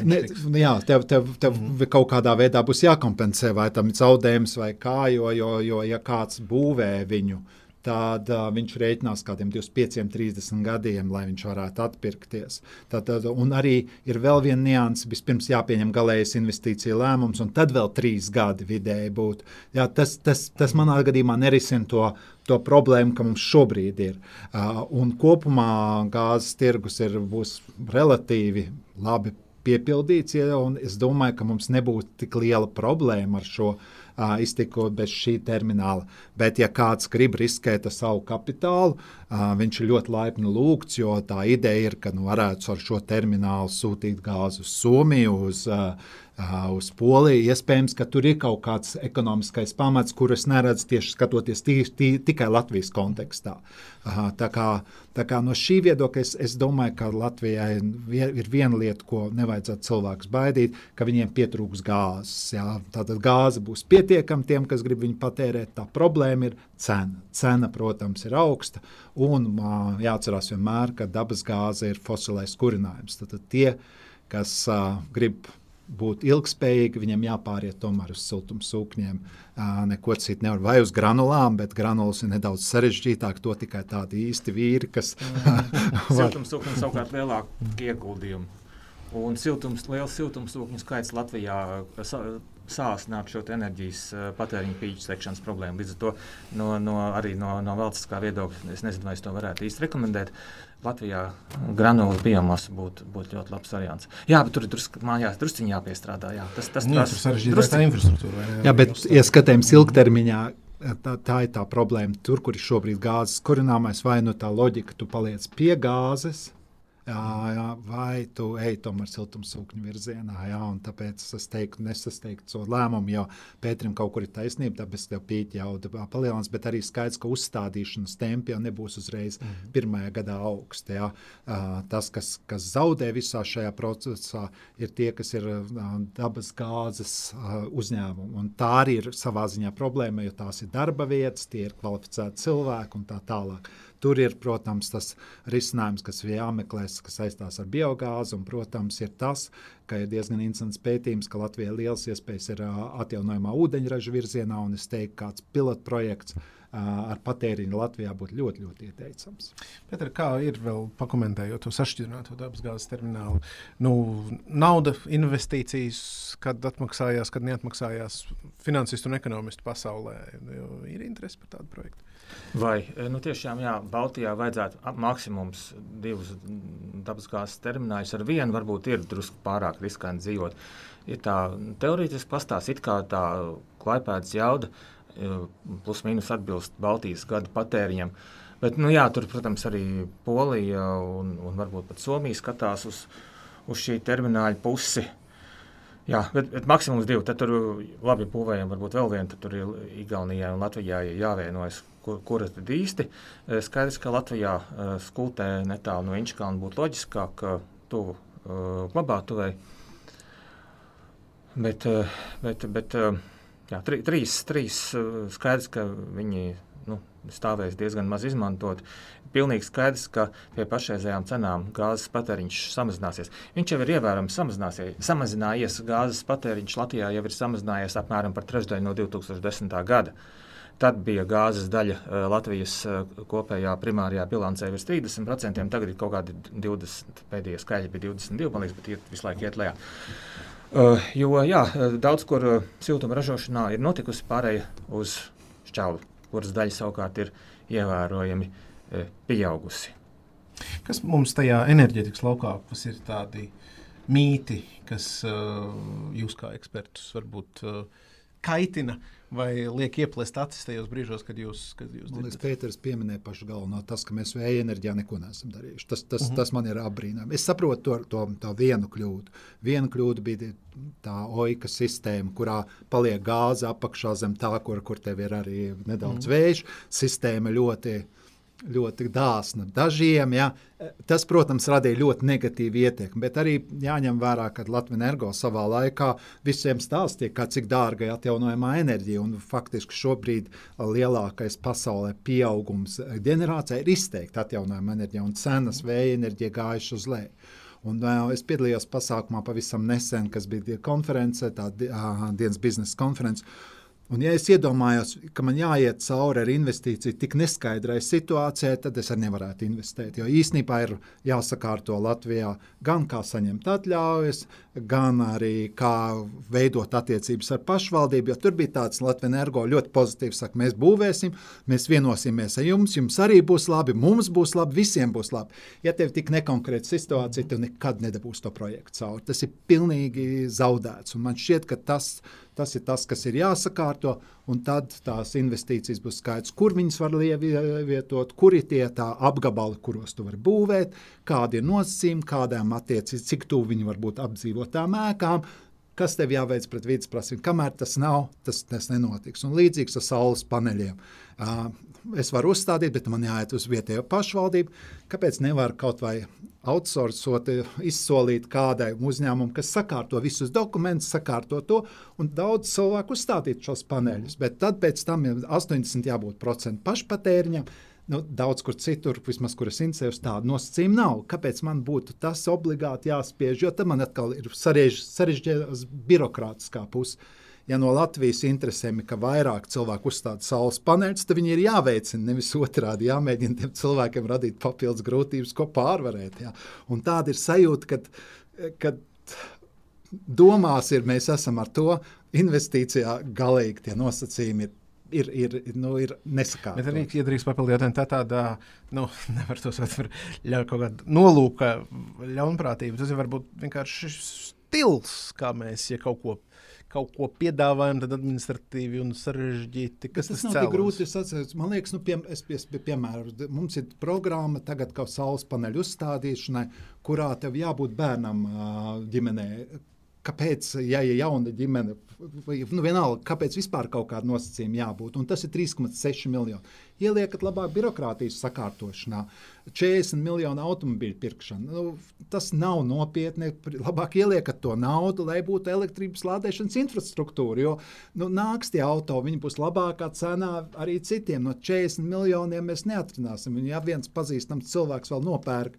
S4: Ne jā, tev, tev, tev mm -hmm. kaut kādā veidā būs jākompensē vai tam zaudējums vai kā, jo, jo, jo ja kāds būvē viņu tad uh, viņš rēķinās kādiem 25, 30 gadiem, lai viņš varētu atpirkties. Tad, tad, un arī ir vēl viena nianse. Vispirms jāpieņem galējais investīcija lēmums, un tad vēl trīs gadi vidēji būtu. Jā, tas, tas, tas manā gadījumā nerisina to, to problēmu, ka mums šobrīd ir. Uh, kopumā gāzes tirgus ir, būs relatīvi labi piepildīts, ja, un es domāju, ka mums nebūs tik liela problēma ar šo uh, iztikot bez šī termināla. Bet, ja kāds grib riskēt ar savu kapitālu, viņš ir ļoti laipni lūgts, jo tā ideja ir, ka nu, varētu ar šo terminālu sūtīt gāzi uz Somiju, uz uz Poliju. Iespējams, ka tur ir kaut kāds ekonomiskais pamats, kurus neredzu tieši skatoties tī, tī, tikai Latvijas kontekstā. Tā kā, tā kā no šī viedokļa es, es domāju, ka Latvijai ir viena lieta, ko nevajadzētu cilvēkus baidīt, ka viņiem pietrūks gāzes. Jā. Tātad gāze būs pietiekama tiem, kas grib viņu patērēt. Tā problēma ir cena. Cena, protams, ir augsta. Un jāatcerās vienmēr, ka dabas gāze ir fosilais kurinājums. Tad tie, kas uh, grib būt ilgspējīgi, viņam jāpāriet tomēr uz siltumsūkņiem. Neko citu nevar. Vai uz granulām, bet granulas ir nedaudz sarežģītāk. To tikai tādi īsti vīri, kas.
S2: Siltumsūkņi savukārt lielāku ieguldījumu. Un siltums, liels siltumsūkņu skaits Latvijā sāsināt šo enerģijas patēriņu pīķu sekšanas problēmu. Līdz ar to no, no, arī no, no valstiskā viedokļa es nezinu, vai es to varētu īsti rekomendēt. Latvijā granulu biomasa būtu būt ļoti labs variants. Jā, bet tur ir drus, mājās drusciņā jāpiestrādā. Jā, tas tas
S1: ir sarežģīts tā infrastruktūra.
S4: Jā, jā, bet, ja skatījums ilgtermiņā, tā, tā ir tā problēma. Tur, kur ir šobrīd gāzes kurināmais, vai nu tā loģika, tu paliec pie gāzes, Jā, jā, vai tu ej tomēr siltumsūkņu virzienā, jā, un tāpēc es teiktu, nesasteigtu šo lēmumu, jo Pēterim kaut kur ir taisnība, tāpēc tev pīt jau palielinās, bet arī skaidrs, ka uzstādīšanas tempi jau nebūs uzreiz mm -hmm. pirmajā gadā augsti, jā. Tas, kas, kas zaudē visā šajā procesā, ir tie, kas ir dabas gāzes uzņēmumi, un tā arī ir savā ziņā problēma, jo tās ir darba vietas, tie ir kvalificēti cilvēki un tā tālāk. Tur ir, protams, tas risinājums, kas ir jāmeklē, kas saistās ar biogāzi. Un, protams, ir tas, ka ir diezgan interesants pētījums, ka Latvijai liels iespējas ir atjaunojamā ūdeņraža virzienā. Un es teiktu, kāds pilotprojekts ar patēriņu Latvijā būtu ļoti, ļoti ieteicams.
S1: Pēter, kā ir vēl pakomentējot to sašķidrināto dabasgāzes terminālu? Nu, nauda, investīcijas, kad atmaksājās, kad neatmaksājās finansistu un ekonomistu pasaulē, ir interesi par tādu projektu.
S2: Vai nu, tiešām jā, Baltijā vajadzētu maksimums divus dabasgāzes terminālus ar vienu, varbūt ir drusku pārāk riskanti dzīvot. Ir tā teorētiski pastāstīt, kā tā klaipēdas jauda plus mīnus atbilst Baltijas gada patēriņam. Bet, nu, jā, tur, protams, arī Polija un, un varbūt pat Somija skatās uz, uz šī termināla pusi. Jā, bet, bet maksimums divi. Tad tur labi būvējam, varbūt vēl viena. Tad tur ir Igaunijai un Latvijai jāvienojas, kur, kuras tad īsti. Skaidrs, ka Latvijā skultē netālu no Inčkalna būtu loģiskāk tuvu glabātuvei. Bet, bet, bet Jā, tri, trīs, trīs skaidrs, ka viņi nu, stāvēs diezgan maz izmantot. Pilnīgi skaidrs, ka pie pašreizējām cenām gāzes patēriņš samazināsies. Viņš jau ir ievērojami samazinājies. Gāzes patēriņš Latvijā jau ir samazinājies apmēram par trešdaļu no 2010. gada. Tad bija gāzes daļa Latvijas kopējā primārajā bilancē virs 30%, tagad ir kaut kādi 20, pēdējie skaļi bija 22, man liekas, bet iet, visu laiku iet lejā. Uh, jo jā, daudz kur siltuma ražošanā ir notikusi pārēja uz šķauli, kuras daļa savukārt ir ievērojami uh, pieaugusi.
S1: Kas mums tajā enerģētikas laukā ir tādi mīti, kas uh, jūs kā ekspertus varbūt uh, kaitina vai liek ieplēst acis tajos brīžos, kad jūs
S4: to darāt? Pēters pieminēja pašu galveno, tas, ka mēs vēja enerģijā neko neesam darījuši. Tas, tas, uh mhm. -huh. tas man ir apbrīnām. Es saprotu to, to, to vienu kļūdu. Viena kļūda bija tā oika sistēma, kurā paliek gāze apakšā zem tā, kur, kur tev ir arī nedaudz uh mhm. -huh. vējš. Sistēma ļoti ļoti dāsna dažiem. Ja. Tas, protams, radīja ļoti negatīvu ietekmi, bet arī jāņem vērā, ka Latvijas energo savā laikā visiem stāstīja, cik dārga ir atjaunojamā enerģija. Faktiski šobrīd lielākais pasaulē pieaugums ģenerācijā ir izteikti atjaunojama enerģija, un cenas vēja enerģija gājuši uz leju. Un, uh, es piedalījos pasākumā pavisam nesen, kas bija konference, tā uh, dienas biznesa konference. Uh, Un, ja es iedomājos, ka man jāiet cauri ar investīciju tik neskaidrai situācijai, tad es arī nevarētu investēt. Jo īsnībā ir jāsakārto Latvijā gan kā saņemt atļaujas, gan arī kā veidot attiecības ar pašvaldību. Tur bija tāds Latvijas energo ļoti pozitīvs, saka, mēs būvēsim, mēs vienosimies ar jums, jums arī būs labi, mums būs labi, visiem būs labi. Ja tev tik nekonkrēta situācija, tad nekad nedabūs to projektu cauri. Tas ir pilnīgi zaudēts. Un man šķiet, ka tas Tas ir tas, kas ir jāsakārto, un tad tās investīcijas būs skaidrs, kur viņas var ievietot, kur ir tie apgabali, kuros tu vari būvēt, kādi ir nosacījumi, kādām attiecībām, cik tuvu viņi var būt apdzīvotām ēkām. Kas tev jāveic pret vidas prasību? Kamēr tas nav, tas, tas nenotiks. Un līdzīgs ar saules paneļiem. Uh, es varu uzstādīt, bet man jāiet uz vietējo pašvaldību. Kāpēc nevar kaut vai outsourcot, izsolīt kādai uzņēmumam, kas sakārto visus dokumentus, sakārto to, un daudz cilvēku uzstādīt šos paneļus. Bet tad pēc tam ir 80 jābūt procentu pašpatēriņam. Nu, daudz kur citur, vismaz kur es interesējos, tādu nosacījumu nav. Kāpēc man būtu tas obligāti jāspiež? Jo tad man atkal ir sarežģīta birokrātiskā puse ja no Latvijas interesēm ir, ka vairāk cilvēku uzstāda saules paneļus, tad viņi ir jāveicina, nevis otrādi jāmēģina tiem cilvēkiem radīt papildus grūtības, ko pārvarēt. Jā. Un tāda ir sajūta, kad, kad domās ir, mēs esam ar to investīcijā galīgi tie nosacījumi ir ir, ir, nu, ir nesakārtota.
S1: Bet arī, ja drīkst papildināt, tā tāda, nu, nevar to saukt par kaut kādu nolūku, ļaunprātību. Tas ir varbūt vienkārši stils, kā mēs, ja kaut ko kaut ko piedāvājam, tad administratīvi un sarežģīti. Kas
S4: tas nav tik grūti atcerēties. Man liekas, nu, pie, es, es, pie, piemēram, mums ir programma tagad kā saules paneļu uzstādīšanai, kurā tev jābūt bērnam ģimenē. Kāpēc, ja ir jauna ģimene, vai nu, vienalga, kāpēc vispār kaut kāda nosacījuma jābūt? Un tas ir 3,6 miljoni. Ieliekat labāk birokrātijas sakārtošanā. Uh, 40 miljonu automobīļu pirkšana. Nu, tas nav nopietni. Labāk ieliekat to naudu, lai būtu elektrības lādēšanas infrastruktūra. Jo nu, nāks tie auto, viņi būs labākā cenā arī citiem. No 40 miljoniem mēs neatrināsim. Un, ja viens pazīstams cilvēks vēl nopērk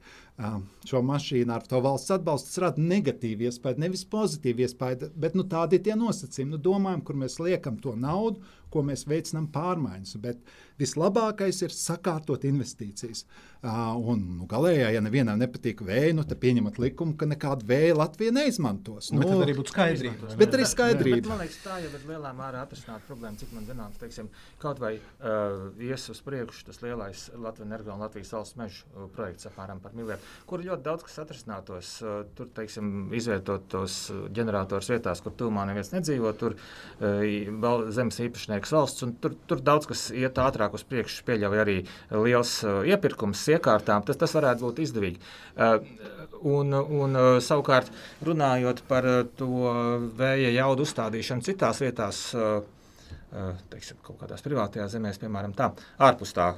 S4: šo mašīnu ar to valsts atbalstu, tas rada negatīvu iespēju, nevis pozitīvu iespēju. Bet nu, tādi ir tie nosacījumi. Nu, domājam, kur mēs liekam to naudu ko mēs veicinām pārmaiņas. Bet vislabākais ir sakārtot investīcijas. Un nu, galējā, ja nevienam nepatīk vēja, nu, tad pieņemat likumu, ka nekādu vēju Latvija neizmantos.
S1: Nu,
S4: nu,
S1: tad arī būtu skaidrība.
S4: Bet arī skaidrība.
S2: Bet, man liekas, tā jau ir lielā mērā atrisināt problēmu, cik man zināms, teiksim, kaut vai uh, ies uz priekšu tas lielais Latvijas energo un Latvijas valsts mežu uh, projekts apmēram par miljardu, kur ļoti daudz kas atrisinātos. Uh, tur, teiksim, izvietot tos ģenerators vietās, kur tūmā neviens nedzīvo, tur uh, zemes īpašnieks valsts, un tur, tur daudz kas iet ātrāk uz priekšu, pieļauj arī liels uh, iepirkums iekārtām, tas, tas varētu būt izdevīgi. Uh, un, un uh, savukārt, runājot par to vēja jaudu uzstādīšanu citās vietās, teiksim, kaut kādās privātajās zemēs, piemēram, tā, ārpus tā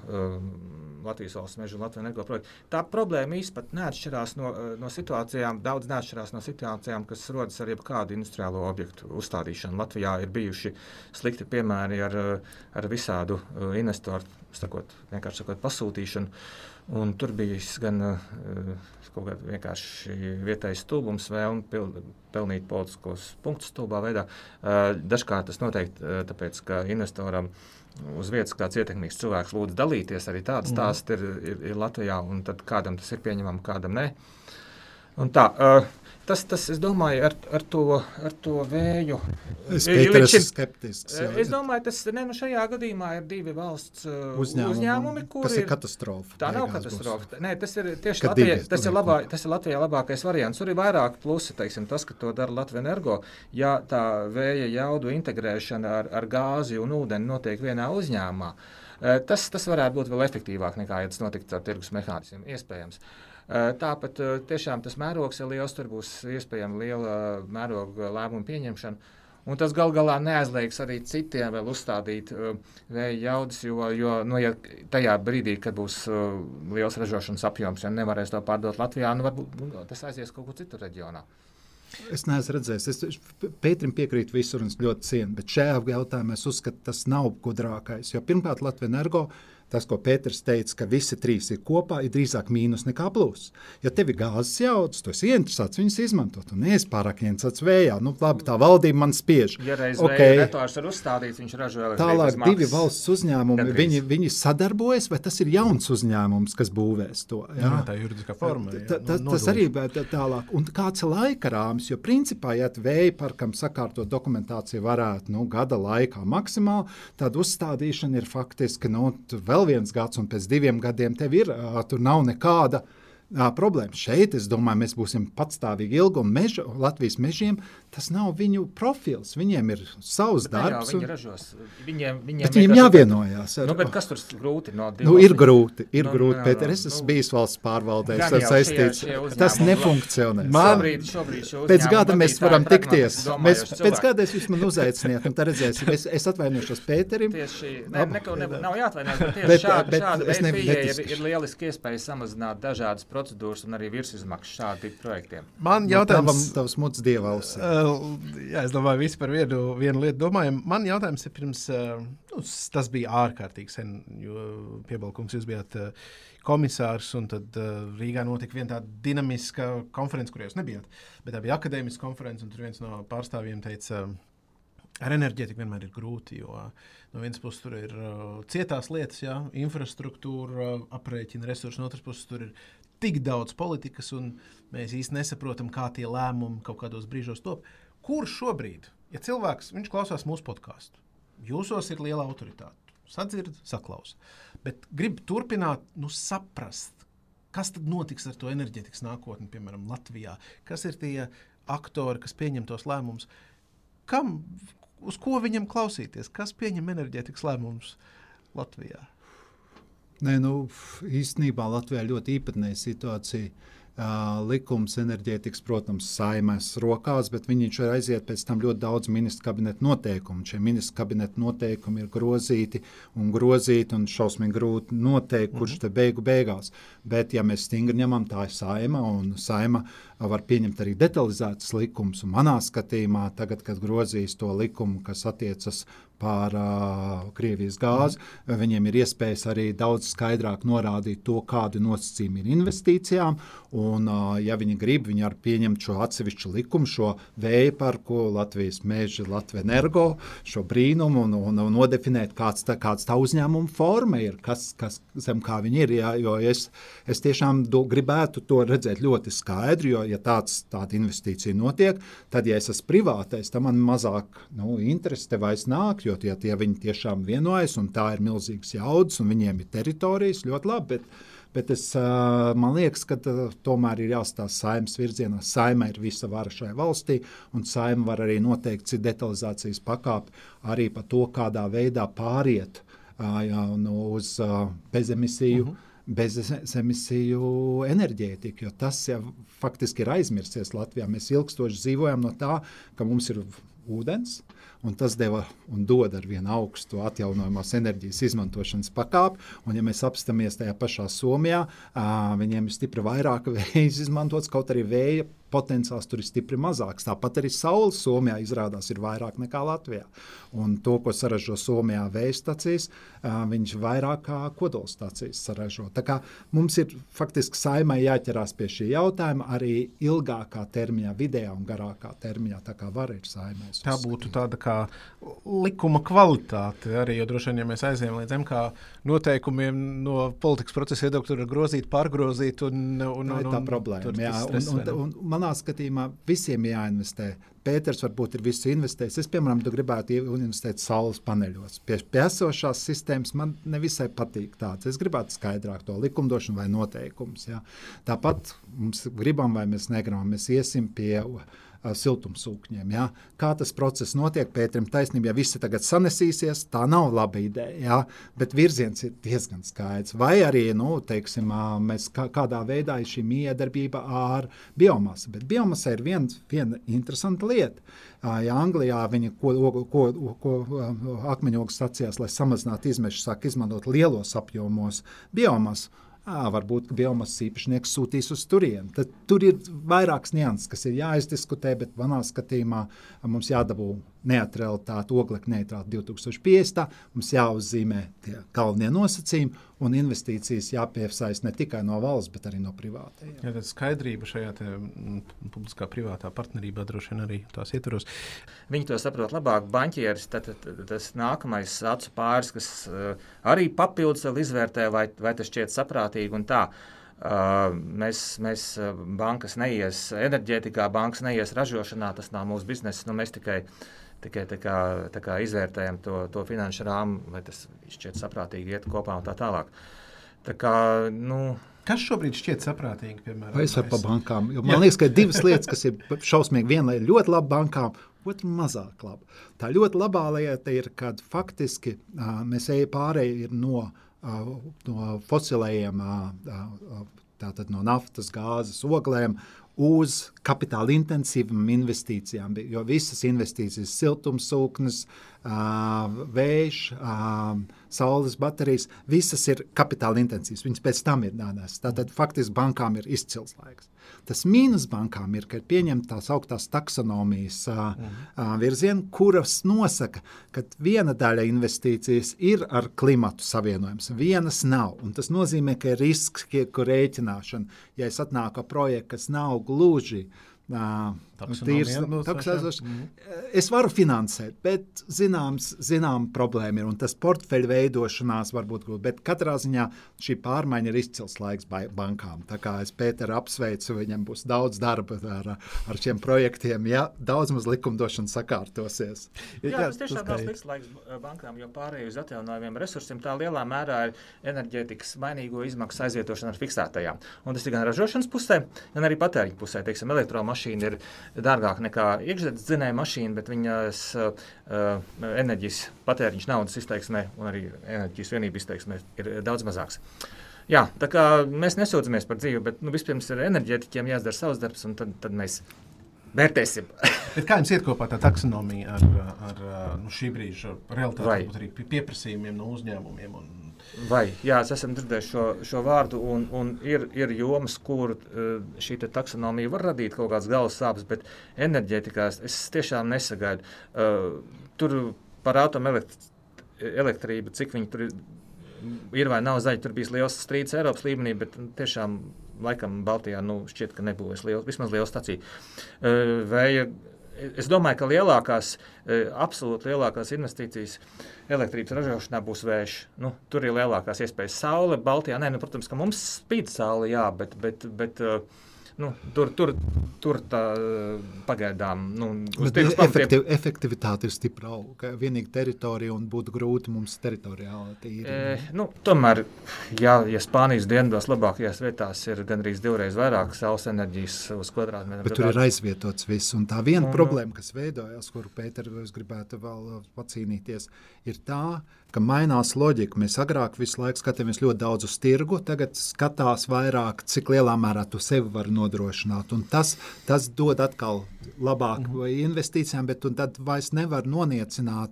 S2: Latvijas valsts meža un Latvijas energo projekta. Tā problēma īstenībā neatšķirās no, no situācijām, daudz neatšķirās no situācijām, kas rodas ar jebkādu industriālo objektu uzstādīšanu. Latvijā ir bijuši slikti piemēri ar, ar visādu investoru, sakot, vienkārši sakot, pasūtīšanu. Un tur bija gan kaut kāda vienkārši vietējais stulbums, vēlme pil, pelnīt politiskos punktus stulbā veidā. Dažkārt tas noteikti tāpēc, ka investoram uz vietas kāds ietekmīgs cilvēks lūdz dalīties. Arī tāds mhm. stāsts ir, ir, ir Latvijā, un tad kādam tas ir pieņemams, kādam nē. Un tā, uh, Tas, tas, es domāju, ar, ar, to, ar to vēju.
S4: Es esmu skeptisks.
S2: Jā. Es domāju, tas ne, nu šajā gadījumā ir divi valsts uzņēmumi, uzņēmumi
S4: kas ir katastrofa.
S2: Tā nav katastrofa. Būs. Nē, tas ir tieši Latvijā, divi, tas ir, labā, tas ir Latvijā labākais variants. Tur ir vairāk plusi, teiksim, tas, ka to dara Latvija energo. Ja tā vēja jaudu integrēšana ar, ar gāzi un ūdeni notiek vienā uzņēmumā, tas, tas varētu būt vēl efektīvāk nekā, ja tas notiktu ar tirgus mehānismiem. Iespējams. Uh, Tāpat tiešām tas mērogs ir liels, tur būs iespējama liela mēroga lēmuma pieņemšana. Un tas gal galā neaizliegs arī citiem vēl uzstādīt uh, vēja jaudas, jo, jo nu, ja tajā brīdī, kad būs uh, liels ražošanas apjoms, ja nevarēs to pārdot Latvijā, nu, varbūt nu, tas aizies kaut kur citur reģionā.
S4: Es neesmu redzējis. Es Pēterim piekrītu visur un ļoti cienu, bet šajā jautājumā es uzskatu, tas nav gudrākais. Jo pirmkārt, Latvijas energo uh, Tas, ko Pēters teica, ka visi trīs ir kopā, ir drīzāk mīnus nekā pluss. Ja tev ir gāzes jaudas, tu esi interesēts viņus izmantot. Un es pārāk interesēts vējā. Nu, labi, tā valdība man spiež.
S2: Ja reiz okay. rektors ir uzstādīts, viņš ražo elektrību.
S4: Tālāk divi valsts uzņēmumi, viņi, viņi sadarbojas, vai tas ir jauns uzņēmums, kas būvēs to?
S1: Jā, jā tā ir juridiskā forma. Jā,
S4: ta, ta, no, tas arī ir tālāk. Un kāds ir laika rāmis, jo principā, ja vēja parkam sakārtot dokumentāciju varētu nu, gada laikā maksimāli, tad uzstādīšana ir faktiski nu, vēl vēl viens gads, un pēc diviem gadiem tev ir, tur nav nekāda problēma. Šeit, es domāju, mēs būsim patstāvīgi ilgi, un meža, Latvijas mežiem tas nav viņu profils. Viņiem ir savs bet darbs.
S2: Jā, viņi ražos. Viņiem, viņiem,
S4: viņiem jāvienojās.
S2: Ar... Nu, kas tur grūti? No
S4: nu, ir grūti, ir nu, grūti. Nu, Pēter, es esmu nu, bijis valsts pārvaldē, tas saistīts. Šie, šie tas nefunkcionē.
S2: Man, šobrīd, šobrīd
S4: pēc gada mēs varam tikties. Mēs, pēc gada es jūs man uzaiciniet, un tad redzēsim. Es, es atvainošos Pēterim.
S2: Tieši, ne, neko, ne, nav jāatvainojas, bet tieši bet, šāda, bet, šāda veida pieeja ir, ir lieliski iespēja samazināt dažādas procedūras un arī virsizmaksas šādi projektiem.
S1: Man jautājums.
S4: Tavs muts dievals.
S1: Uh, jā, es domāju, visi par vienu, vienu lietu domājam. Man jautājums ir pirms, nu, tas bija ārkārtīgi sen, jo piebalkums jūs bijāt komisārs, un tad Rīgā notika viena tāda dinamiska konference, kur jūs nebijāt, bet tā bija akadēmiska konference, un tur viens no pārstāvjiem teica, ar enerģētiku vienmēr ir grūti, jo no vienas puses tur ir uh, cietās lietas, jā, infrastruktūra, uh, aprēķina resursi, no otras puses tur ir tik daudz politikas, un mēs īsti nesaprotam, kā tie lēmumi kaut kādos brīžos top. Kurš šobrīd, ja cilvēks klausās mūsu podkāstu, jūsos ir liela autoritāte, sadzird, saklausa, bet grib turpināt, nu, saprast, kas tad notiks ar to enerģētikas nākotni, piemēram, Latvijā, kas ir tie aktori, kas pieņem tos lēmumus, kam, uz ko viņam klausīties, kas pieņem enerģētikas lēmumus Latvijā?
S4: Nē, nu, īstenībā Latvijā ļoti īpatnēja situācija. Uh, likums enerģētikas, protams, saimēs rokās, bet viņš var aiziet pēc tam ļoti daudz ministru kabineta noteikumu. Šie ministru kabineta noteikumi ir grozīti un grozīti un šausmīgi grūti noteikt, kurš te beigu beigās. Bet, ja mēs stingri ņemam, tā ir saima un saima var pieņemt arī detalizētas likumus. Manā skatījumā, tagad, kad grozīs to likumu, kas attiecas pār uh, Krievijas gāzi. Mm. Viņiem ir iespējas arī daudz skaidrāk norādīt to, kādi nosacījumi ir investīcijām. Un, uh, ja viņi grib, viņi var pieņemt šo atsevišķu likumu, šo vēja parku, Latvijas meža, Latvijas energo, šo brīnumu un, un, un nodefinēt, kāds tā, kāds tā uzņēmuma forma ir, kas, kas zem kā viņi ir. Jā, jo es, es tiešām do, gribētu to redzēt ļoti skaidri, jo, ja tāds, tāda investīcija notiek, tad, ja es esmu privātais, tad man mazāk nu, interesi te vairs nāk, jo tie, tie viņi tiešām vienojas, un tā ir milzīgs jaudas, un viņiem ir teritorijas ļoti labi. Bet, Bet es, man liekas, ka tomēr ir jāstāsta saimnes virzienā. Saima ir visa vara šajā valstī, un saima var arī noteikt citu detalizācijas pakāpi arī par to, kādā veidā pāriet jā, uz bezemisiju. Uh mhm. -huh bezemisiju enerģētiku, jo tas jau faktiski ir aizmirsies Latvijā. Mēs ilgstoši dzīvojam no tā, ka mums ir ūdens, un tas deva un dod ar vienu augstu atjaunojamās enerģijas izmantošanas pakāpi. Un, ja mēs apstāmies tajā pašā Somijā, viņiem ir stipri vairāk vēja izmantots, kaut arī vēja potenciāls tur ir stipri mazāks. Tāpat arī saules Somijā izrādās ir vairāk nekā Latvijā. Un to, ko saražo Somijā vēja stācijas, viņš vairāk kā kodolstācijas saražo. Tā kā mums ir faktiski saimai jāķerās pie šī jautājuma arī ilgākā termiņā, vidējā un garākā termiņā. Tā kā var ir saimai.
S1: Tā būtu tāda kā likuma kvalitāte arī, jo droši vien, ja mēs aizējām līdz MK noteikumiem no politikas procesa iedokļa, tur ir grozīt, pārgrozīt un, un,
S4: un, tā ir problēma. Jā, un, un, un, un manā skatījumā visiem jāinvestē. Pēters varbūt ir visu investējis. Es, piemēram, gribētu investēt saules paneļos. Pie, esošās sistēmas man nevisai patīk tāds. Es gribētu skaidrāk to likumdošanu vai noteikumus. Ja. Tāpat mums gribam vai mēs negribam, mēs iesim pie siltumsūkņiem. Ja? Kā tas process notiek, Pēterim taisnība, ja visi tagad sanesīsies, tā nav laba ideja, ja? bet virziens ir diezgan skaidrs. Vai arī, nu, teiksim, mēs kā, kādā veidā ir šī miedarbība ar biomasu, bet biomasa ir vien, viena interesanta lieta. Ja Anglijā viņi ko, ko, ko, ko akmeņogu stacijās, lai samazinātu izmešus, sāk izmantot lielos apjomos biomasu, à, varbūt biomasas īpašnieks sūtīs uz turieni. Tad tur ir vairākas nianses, kas ir jāizdiskutē, bet manā skatījumā mums jādabū neutralitāte, oglekļa neutrālitāte 2050. Mums jāuzzīmē tie galvenie nosacījumi un investīcijas jāpiesaista ne tikai no valsts, bet arī no privātajiem.
S1: Ja, skaidrība šajā publiskā privātā partnerībā droši vien arī tās ietvaros.
S2: Viņi to saprot labāk. Banķieris tad, tad, tas nākamais acu pāris, kas uh, arī papildus vēl izvērtē, vai, vai tas šķiet saprātīgi un tā. Uh, mēs, mēs bankas neies enerģētikā, bankas neies ražošanā, tas nav mūsu biznesa. Nu, mēs tikai uh, tikai tā kā, tā kā izvērtējam to, to finanšu rāmu, vai tas šķiet saprātīgi iet kopā un tā tālāk. Tā kā, nu,
S1: Kas šobrīd šķiet saprātīgi? Piemēram,
S4: Vai es varu par bankām? Jo man liekas, ka ir divas lietas, kas ir šausmīgi. Viena ir ļoti laba bankām, otra mazāk laba. Tā ļoti labā lieta ir, kad faktiski mēs ejam pārēji no, no fosilējiem, tātad no naftas, gāzes, oglēm uz kapitāla intensīvām investīcijām, jo visas investīcijas, siltumsūknes, vējš, saules baterijas, visas ir kapitāla intensīvas. Viņas pēc tam ir nānās. Tātad faktiski bankām ir izcils laiks. Tas mīnus bankām ir, ka ir pieņemta tās augtās taksonomijas mhm. virziena, kuras nosaka, ka viena daļa investīcijas ir ar klimatu savienojums, vienas nav. Un tas nozīmē, ka ir risks, kur rēķināšana, ja es atnāku ar projektu, kas nav gluži uh, Tīrs, taksēzošs. Mm. Es varu finansēt, bet zināms, zinām problēma ir. Un tas portfeļu veidošanās var būt grūti. Bet katrā ziņā šī pārmaiņa ir izcils laiks bankām. Tā kā es Pēteru apsveicu, viņam būs daudz darba ar, ar šiem projektiem, ja daudz maz likumdošana sakārtosies.
S2: Jā, jā tas tiešām nav slikts laiks bankām, jo pārējai uz atjaunojumiem resursiem tā lielā mērā ir enerģētikas mainīgo izmaksu aizvietošana ar fiksētajām. Un tas ir gan ražošanas pusē, gan arī patēriņa pusē. Teiksim, mašīna ir dārgāka nekā iekšzemes dzinēja mašīna, bet viņas uh, enerģijas patēriņš naudas izteiksmē un arī enerģijas vienību izteiksmē ir daudz mazāks. Jā, tā kā mēs nesūdzamies par dzīvi, bet nu, vispirms ir enerģētiķiem jāizdara savs darbs, un tad, tad mēs vērtēsim.
S1: kā jums iet kopā tā taksonomija ar, ar nu, šī brīža realitāti, arī pieprasījumiem no uzņēmumiem? Un
S2: Vai, jā, es esmu dzirdējis šo, šo vārdu, un, un ir, ir jomas, kur uh, šī taksonomija var radīt kaut kādas galvas sāpes, bet enerģētikā es tiešām nesagaidu. Uh, tur par atomelektrību, cik viņi tur ir, ir vai nav zaļi. Tur bija liels strīds Eiropas līmenī, bet tiešām laikam Baltijā nu, šķiet, ka nebūs liels, vismaz liela stacija. Vēja, es domāju, ka lielākās, absolūti lielākās investīcijas elektrības ražošanā būs vējš. Nu, tur ir lielākās iespējas. Saule Baltijā, nē, nu, protams, ka mums spīd saule, jā, bet, bet, bet uh, nu, tur, tur, tur tā pagaidām nu,
S4: efektiv, efektivitāte ir stipra auga. Vienīgi teritorija un būtu grūti mums teritoriāli tīri.
S2: E, nu, tomēr, ja, ja Spānijas dienvidos labākajās vietās ir gandrīz divreiz vairāk saules enerģijas uz kvadrātmetru.
S4: Bet tur ir aizvietots viss. Un tā viena un, problēma, kas veidojās, kuru Pēter gribētu vēl pacīnīties, ir tā, ka mainās loģika. Mēs agrāk visu laiku skatījāmies ļoti daudz uz tirgu, tagad skatās vairāk, cik lielā mērā tu sevi vari nodrošināt. Un tas, tas dod atkal labāk mm -hmm. investīcijām, bet tad vairs nevar noniecināt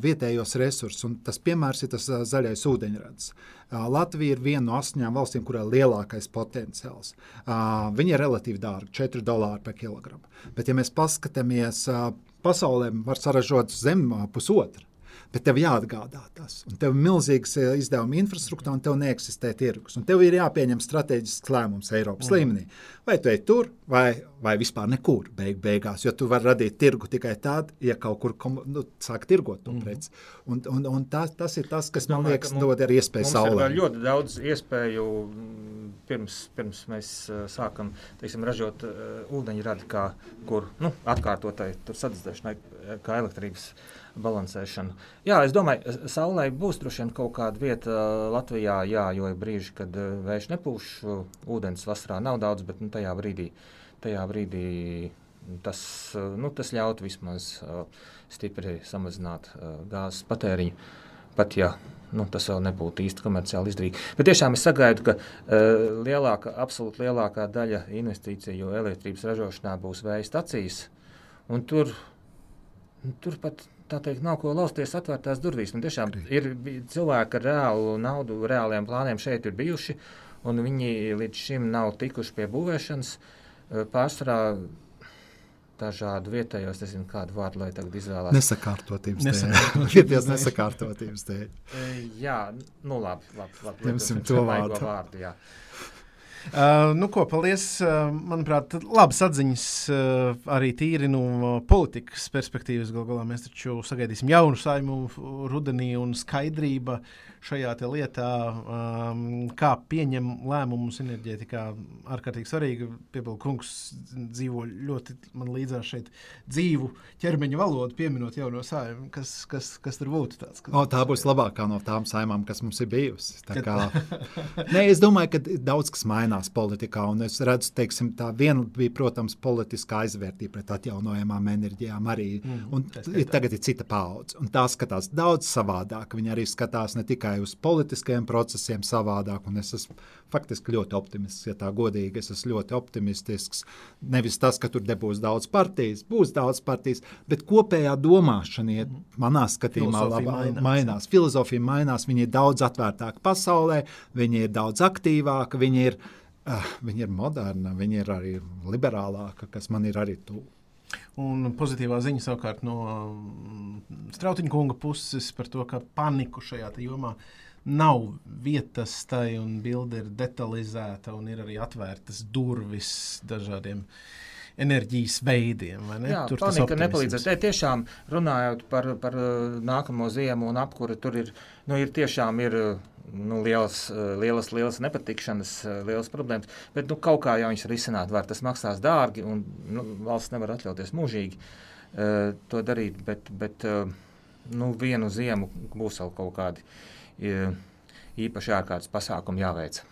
S4: vietējos resursus. Un tas piemērs ir tas zaļais ūdeņrads. Latvija ir viena no astoņām valstīm, kurā ir lielākais potenciāls. Viņi ir relatīvi dārgi, 4 dolāri par kilogramu. Bet, ja mēs paskatāmies, pasaulē var saražot zem pusotra bet tev jāatgādā tas. Un tev ir milzīgs eh, izdevuma infrastruktūra, un tev neeksistē tirgus. Un tev ir jāpieņem strateģisks lēmums Eiropas mm. līmenī. Vai tu ej tur, vai, vai vispār nekur beig, beigās. Jo tu vari radīt tirgu tikai tad, ja kaut kur nu, sāk tirgot to mm. preci. Un, un, un tas, tas ir tas, kas man liekas, dod arī iespēju saulē.
S2: Ir ļoti daudz iespēju. Pirms, pirms mēs uh, sākam teiksim, ražot uh, ūdeņradi, kā, kur nu, atkārtotai sadedzēšanai, kā elektrības uh, balansēšanu. Jā, es domāju, saulē būs droši vien kaut kāda vieta Latvijā, jā, jo ir brīži, kad vējš nepūš, ūdens vasarā nav daudz, bet nu, tajā brīdī, tajā brīdī tas, nu, tas ļautu vismaz stipri samazināt gāzes patēriņu. Pat ja nu, tas vēl nebūtu īsti komerciāli izdevīgi. Bet tiešām es sagaidu, ka uh, lielākā, absolūti lielākā daļa investīciju elektrības ražošanā būs vēja stacijas. Tur, tur pat tā teikt, nav ko lausties atvērtās durvīs. Man tiešām ir cilvēki ar reālu naudu, reāliem plāniem šeit ir bijuši, un viņi līdz šim nav tikuši pie būvēšanas. Pārsvarā dažādu vietējo, es nezinu, kādu vārdu lai tagad izvēlētos.
S4: Nesakārtotības dēļ. Vietējās nesakārtotības dēļ.
S2: jā, nu labi, labi, labi.
S4: Ņemsim to vārdu.
S2: vārdu jā.
S1: Uh, nu, ko, paldies. Uh, manuprāt, labas atziņas uh, arī tīri no politikas perspektīvas. Galu galā mēs taču sagaidīsim jaunu saimu rudenī un skaidrība šajā lietā, um, kā pieņem lēmumus enerģētikā. Ārkārtīgi svarīgi. Piebildu kungs dzīvo ļoti man līdzās šeit dzīvu ķermeņa valodu, pieminot jauno saimu. Kas, kas, kas tur būtu tāds?
S4: Kas... O, tā būs labākā no tām saimām, kas mums ir bijusi. Kā... Nē, es domāju, ka daudz kas mainās politikā, un es redzu, teiksim, tā viena bija, protams, politiskā aizvērtība pret atjaunojamām enerģijām arī. Mm, un tagad ir cita paudze, un tā skatās daudz savādāk. Viņi arī skatās ne tikai uz politiskajiem procesiem savādāk. Es esmu faktiski ļoti optimistisks, ja tā godīgi. Es esmu ļoti optimistisks. Nevis tas, ka tur nebūs daudz partijas, būs daudz partijas, bet kopējā domāšana, ja manā skatījumā, labā, mainās. mainās. Filozofija mainās, viņi ir daudz atvērtāki pasaulē, viņi ir daudz aktīvāki, viņi ir, uh, viņi ir moderni, viņi ir arī liberālāki, kas man ir arī tuvu.
S1: Un pozitīvā ziņa savukārt no mm, Strautiņa kunga puses par to, ka paniku šajā jomā nav vietas tai, un bilde ir detalizēta, un ir arī atvērtas durvis dažādiem enerģijas veidiem.
S2: Jā, tur tas nepalīdzēs. Te tiešām runājot par, par uh, nākamo ziemu un apkuri, tur ir, nu, ir tiešām ir nu, lielas, eh, lielas, lielas nepatikšanas, eh, lielas problēmas. Bet nu, kaut kā jau viņas risināt var. Tas maksās dārgi, un nu, valsts nevar atļauties mūžīgi uh, to darīt. Bet, bet uh, nu, vienu ziemu būs vēl kaut kādi uh, īpaši ārkārtas pasākumi jāveic.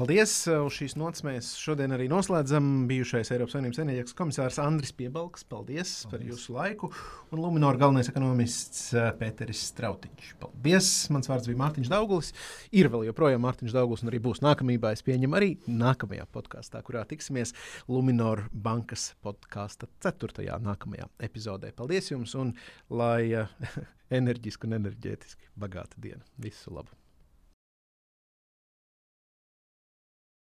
S1: Paldies! Uz šīs nots mēs šodien arī noslēdzam. Bijušais Eiropas Savienības enerģijas komisārs Andris Piebalgs. Paldies, paldies par jūsu laiku. Un Luminora galvenais ekonomists eh, Pēteris Strautiņš. Paldies! Mans vārds bija Mārtiņš Daugulis. Ir vēl joprojām Mārtiņš Daugulis un arī būs nākamībā. Es pieņemu arī nākamajā podkāstā, kurā tiksimies Luminora bankas podkāsta ceturtajā nākamajā epizodē. Paldies jums un lai uh, enerģiski un enerģētiski bagāta diena. Visu labu!